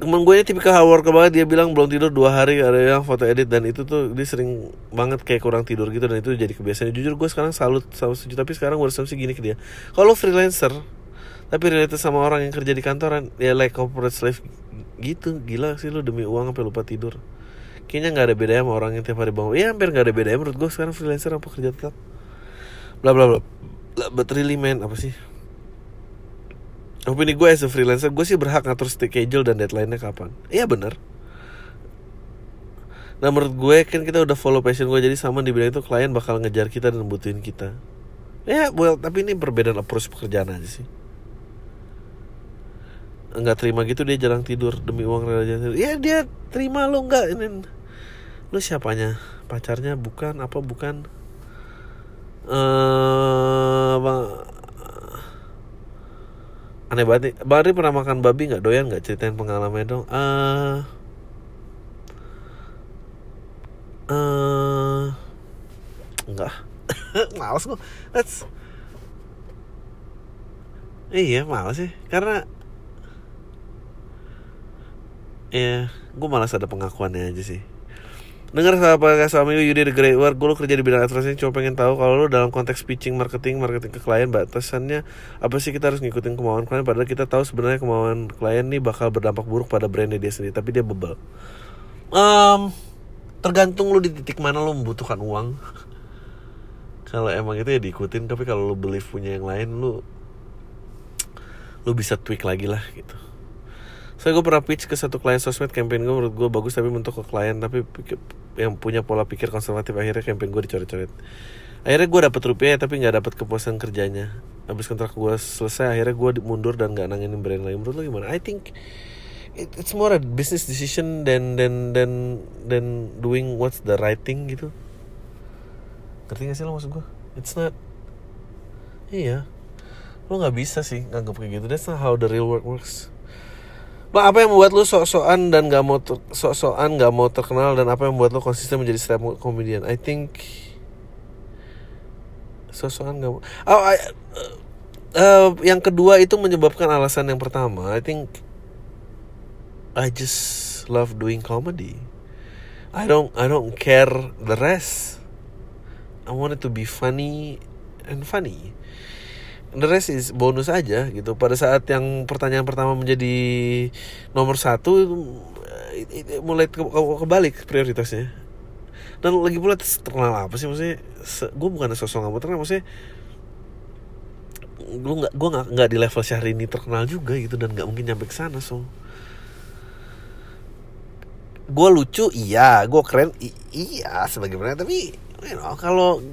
Temen gue ini tipikal hard worker banget dia bilang belum tidur dua hari ada yang foto edit dan itu tuh dia sering banget kayak kurang tidur gitu dan itu jadi kebiasaan. Jujur gue sekarang salut sama setuju tapi sekarang gue harus gini ke dia. Kalau freelancer tapi related sama orang yang kerja di kantoran. Ya like corporate slave. Gitu gila sih lu demi uang sampai lupa tidur. Kayaknya nggak ada bedanya sama orang yang tiap hari bangun. Ya hampir nggak ada bedanya menurut gue sekarang freelancer apa kerja tetap? Bla bla bla. But really man apa sih? Opini gue as a freelancer gue sih berhak ngatur schedule dan deadline-nya kapan. Iya bener. Nah menurut gue kan kita udah follow passion gue Jadi sama di bidang itu klien bakal ngejar kita dan butuhin kita. Ya well tapi ini perbedaan approach pekerjaan aja sih nggak terima gitu dia jarang tidur demi uang rela ya dia terima lo nggak? Ini lu siapanya? Pacarnya bukan apa bukan? Uh, bang aneh banget nih. Bari pernah makan babi nggak? Doyan nggak? Ceritain pengalaman dong. Uh, uh, enggak (laughs) males kok that's iya males sih. Karena ya gue malas ada pengakuannya aja sih. Dengar apa suami you did a great work. Gue lo kerja di bidang advertising Cuma pengen tahu Kalau lo dalam konteks pitching marketing Marketing ke klien Batasannya Apa sih kita harus ngikutin kemauan klien Padahal kita tahu sebenarnya kemauan klien nih Bakal berdampak buruk pada brandnya dia sendiri Tapi dia bebel. Um, Tergantung lo di titik mana lo membutuhkan uang. (laughs) Kalau emang itu ya diikutin Tapi kalau lo believe punya yang lain Lo Lo bisa tweak lagi lah gitu saya gue pernah pitch ke satu klien sosmed campaign gue menurut gue bagus tapi untuk ke klien tapi yang punya pola pikir konservatif akhirnya campaign gue dicoret-coret. Akhirnya gue dapat rupiah tapi nggak dapat kepuasan kerjanya. Habis kontrak gue selesai akhirnya gue mundur dan nggak nanginin brand lain. Menurut lo gimana? I think it, it's more a business decision than than than than doing what's the right thing gitu. Ngerti gak sih lo maksud gue it's not iya. Lo nggak bisa sih nganggap kayak gitu. That's not how the real work works Bang, apa yang membuat lu sok-sokan dan gak mau sok-sokan gak mau terkenal dan apa yang membuat lu konsisten menjadi stand up comedian? I think sosokan nggak mau. Oh, I, uh, uh, yang kedua itu menyebabkan alasan yang pertama. I think I just love doing comedy. I don't I don't care the rest. I want it to be funny and funny the rest is bonus aja gitu. Pada saat yang pertanyaan pertama menjadi nomor satu it, it, mulai ke, ke, kebalik prioritasnya. Dan lagi pula terkenal apa sih maksudnya? Gue bukan sosok nggak terkenal maksudnya gue nggak gue nggak nggak di level ini terkenal juga gitu dan nggak mungkin nyampe ke sana so. Gue lucu iya. Gue keren iya sebagaimana tapi you know, kalau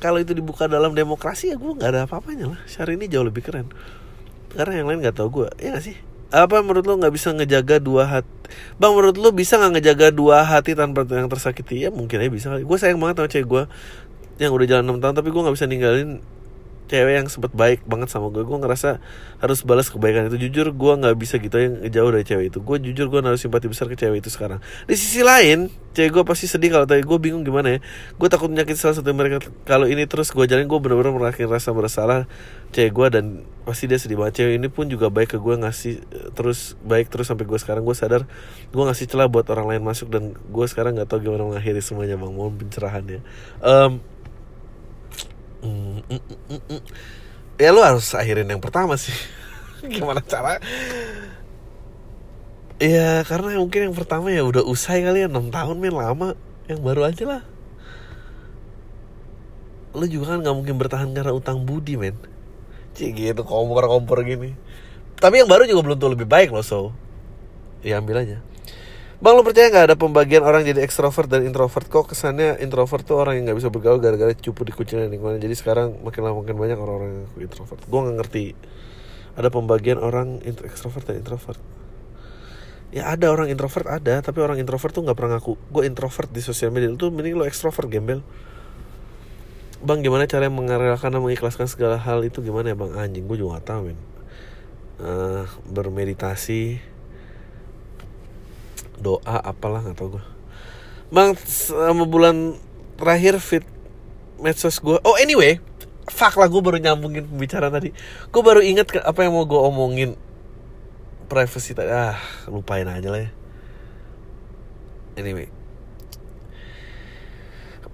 kalau itu dibuka dalam demokrasi ya gue nggak ada apa-apanya lah. Ini jauh lebih keren. Karena yang lain nggak tahu gue ya gak sih? Apa menurut lo nggak bisa ngejaga dua hati bang menurut lo bisa nggak ngejaga dua hati tanpa yang tersakiti? Ya mungkin aja bisa gue sayang banget sama cewek gue yang udah jalan 6 tahun tapi gue nggak bisa ninggalin cewek yang sempat baik banget sama gue gue ngerasa harus balas kebaikan itu. Jujur gue nggak bisa gitu yang jauh dari cewek itu. Gue jujur gue harus simpati besar ke cewek itu sekarang. Di sisi lain cewek gue pasti sedih kalau tadi gue bingung gimana ya. Gue takut menyakiti salah satu mereka. Kalau ini terus gue jalan gue benar-benar merasakan rasa bersalah cewek gue dan pasti dia sedih banget. Cewek ini pun juga baik ke gue ngasih terus baik terus sampai gue sekarang. Gue sadar gue ngasih celah buat orang lain masuk dan gue sekarang nggak tahu gimana mengakhiri semuanya bang. Mohon pencerahannya um, mm, mm, mm, mm. ya lu harus akhirin yang pertama sih. (laughs) Gimana cara? Ya karena mungkin yang pertama ya udah usai kali ya 6 tahun men lama. Yang baru aja lah. Lu juga kan nggak mungkin bertahan karena utang budi men. Cik gitu kompor kompor gini. Tapi yang baru juga belum tuh lebih baik loh so. Ya ambil aja Bang lu percaya gak ada pembagian orang jadi ekstrovert dan introvert? Kok kesannya introvert tuh orang yang gak bisa bergaul gara-gara cupu di kucing lingkungan Jadi sekarang makin lama makin banyak orang-orang yang introvert. Gue gak ngerti. Ada pembagian orang ekstrovert dan introvert? Ya ada orang introvert ada Tapi orang introvert tuh gak pernah ngaku. Gue introvert di sosial media. Itu mending lo ekstrovert gembel. Bang gimana cara mengarahkan dan mengikhlaskan segala hal itu gimana ya bang? Anjing gue juga gak tau men. Uh, Bermeditasi doa apalah nggak tau gue bang selama bulan terakhir fit medsos gue oh anyway fuck lah gue baru nyambungin pembicaraan tadi. Gue baru inget apa yang mau gue omongin. Privacy tadi ah lupain aja lah ya. Anyway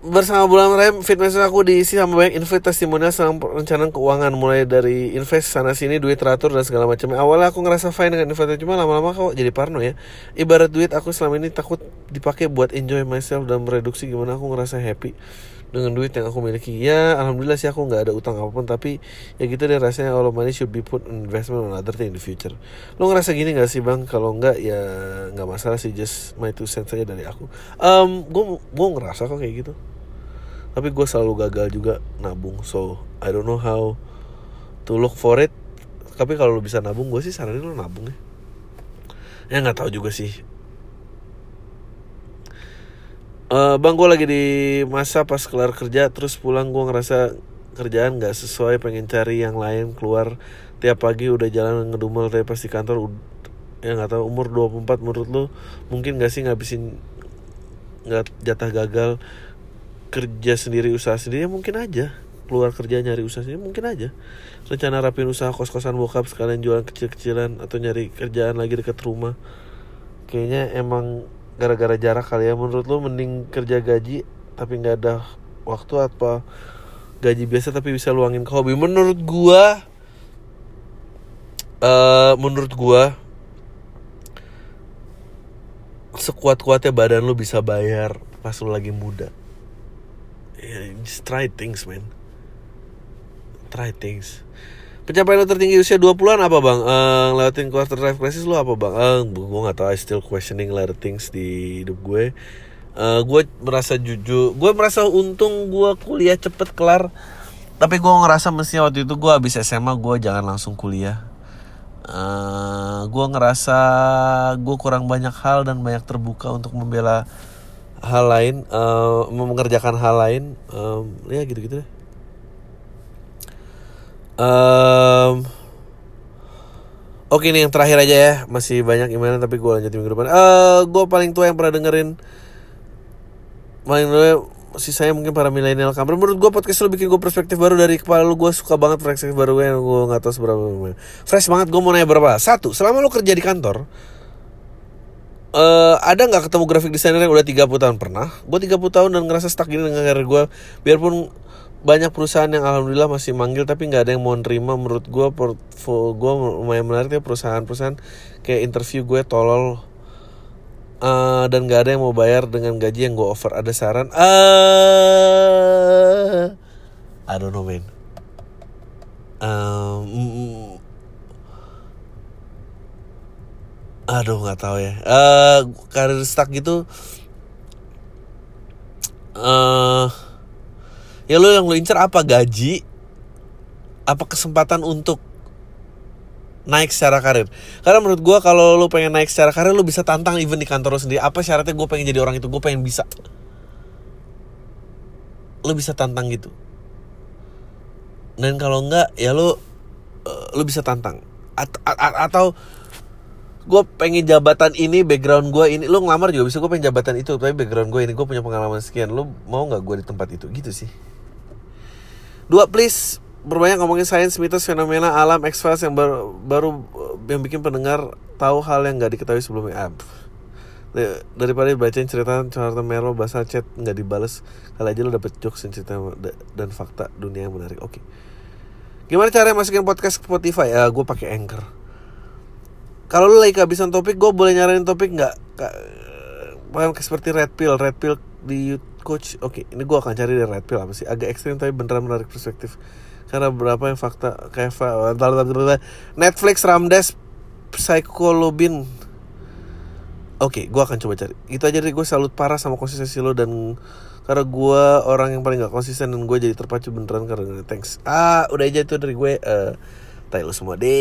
bersama bulan rem fitness aku diisi sama banyak info testimonial sama rencana keuangan. Mulai dari invest sana sini duit teratur dan segala macam. Awalnya aku ngerasa fine dengan invest cuma lama-lama kok jadi parno ya. Ibarat duit aku selama ini takut dipakai buat enjoy myself dan mereduksi gimana aku ngerasa happy dengan duit yang aku miliki. Ya alhamdulillah sih aku nggak ada utang apa pun tapi ya gitu deh rasanya all money should be put in investment on other thing in the future. Lo ngerasa gini gak sih bang? Kalau nggak ya nggak masalah sih just my two cents aja dari aku. Um, gue gue ngerasa kok kayak gitu tapi gue selalu gagal juga nabung so I don't know how to look for it. Tapi kalau lo bisa nabung gue sih saranin lo nabung ya. Ya nggak tahu juga sih. Uh, bang gue lagi di masa pas kelar kerja terus pulang gue ngerasa kerjaan nggak sesuai pengen cari yang lain keluar. Tiap pagi udah jalan ngedumel tapi pas di kantor ya nggak tahu umur 24 menurut lo mungkin gak sih ngabisin nggak jatah gagal kerja sendiri usaha sendiri ya mungkin aja. Keluar kerja nyari usaha sendiri mungkin aja. Rencana rapin usaha kos-kosan bokap sekalian jualan kecil-kecilan atau nyari kerjaan lagi deket rumah. Kayaknya emang gara-gara jarak kali ya. Menurut lo mending kerja gaji tapi nggak ada waktu apa gaji biasa tapi bisa luangin ke hobi. Menurut gua uh, menurut gua sekuat-kuatnya badan lo bisa bayar pas lo lagi muda yeah, just try things man. Try things. Pencapaian lo tertinggi usia 20-an apa bang? Uh, lewatin quarter life crisis lo apa bang? Uh, gue gak tau I still questioning lot things di hidup gue. Uh, gue merasa jujur gue merasa untung gue kuliah cepet kelar. Tapi gue ngerasa mestinya waktu itu gue habis SMA gue jangan langsung kuliah. Uh, gue ngerasa gue kurang banyak hal dan banyak terbuka untuk membela hal lain uh, mengerjakan hal lain um, ya gitu gitu deh. Um, Oke nih yang terakhir aja ya. Masih banyak gimana tapi gue lanjutin minggu depan. Uh, Gue paling tua yang pernah dengerin Paling tua sisanya mungkin para milenial kamar menurut gue podcast lo bikin gue perspektif baru dari kepala lu. Gue suka banget perspektif baru yang gue nggak tahu seberapa. Fresh banget gue mau nanya berapa. Satu selama lu kerja di kantor eh ada nggak ketemu grafik desainer yang udah 30 tahun? Pernah. Gue 30 tahun dan ngerasa stuck gini dengan karir gue biarpun banyak perusahaan yang alhamdulillah masih manggil tapi nggak ada yang mau nerima. Menurut gue portfolio gue lumayan menarik ya perusahaan-perusahaan. Kayak interview gue tolol. Uh, dan gak ada yang mau bayar dengan gaji yang gue offer. Ada saran? Uh, I don't know man. Um, aduh nggak tahu ya. Uh, karir stuck gitu uh, ya lo yang lo incer apa gaji? Apa kesempatan untuk naik secara karir? Karena menurut gue kalau lo pengen naik secara karir lo bisa tantang even di kantor lo sendiri. Apa syaratnya gue pengen jadi orang itu? Gue pengen bisa. Lo bisa tantang gitu. Dan kalau enggak ya lo uh, lo bisa tantang. Atau gue pengen jabatan ini background gue ini. Lo ngelamar juga bisa gue pengen jabatan itu tapi background gue ini gue punya pengalaman sekian. Lo mau nggak gue di tempat itu? Gitu sih. Dua please. Berbanyak ngomongin sains mitos fenomena alam X yang baru, baru yang bikin pendengar tahu hal yang nggak diketahui sebelumnya. Ah, daripada bacain cerita cerita Mero bahasa chat nggak dibales kali aja lo dapet jokes dan cerita dan fakta dunia yang menarik. Oke. Okay. gimana cara masukin podcast ke Spotify? Ya gue pakai Anchor kalau lu lagi kehabisan topik gue boleh nyaranin topik nggak Paham seperti red pill red pill di coach oke okay, ini gue akan cari dari red pill apa sih agak ekstrim tapi beneran menarik perspektif karena berapa yang fakta kayak Netflix Ramdes Psycholobin Oke, okay, gue akan coba cari. Itu aja dari gue salut parah sama konsistensi lo dan karena gue orang yang paling gak konsisten dan gue jadi terpacu beneran karena thanks. Ah, udah aja itu dari gue. Uh, tayo semua deh.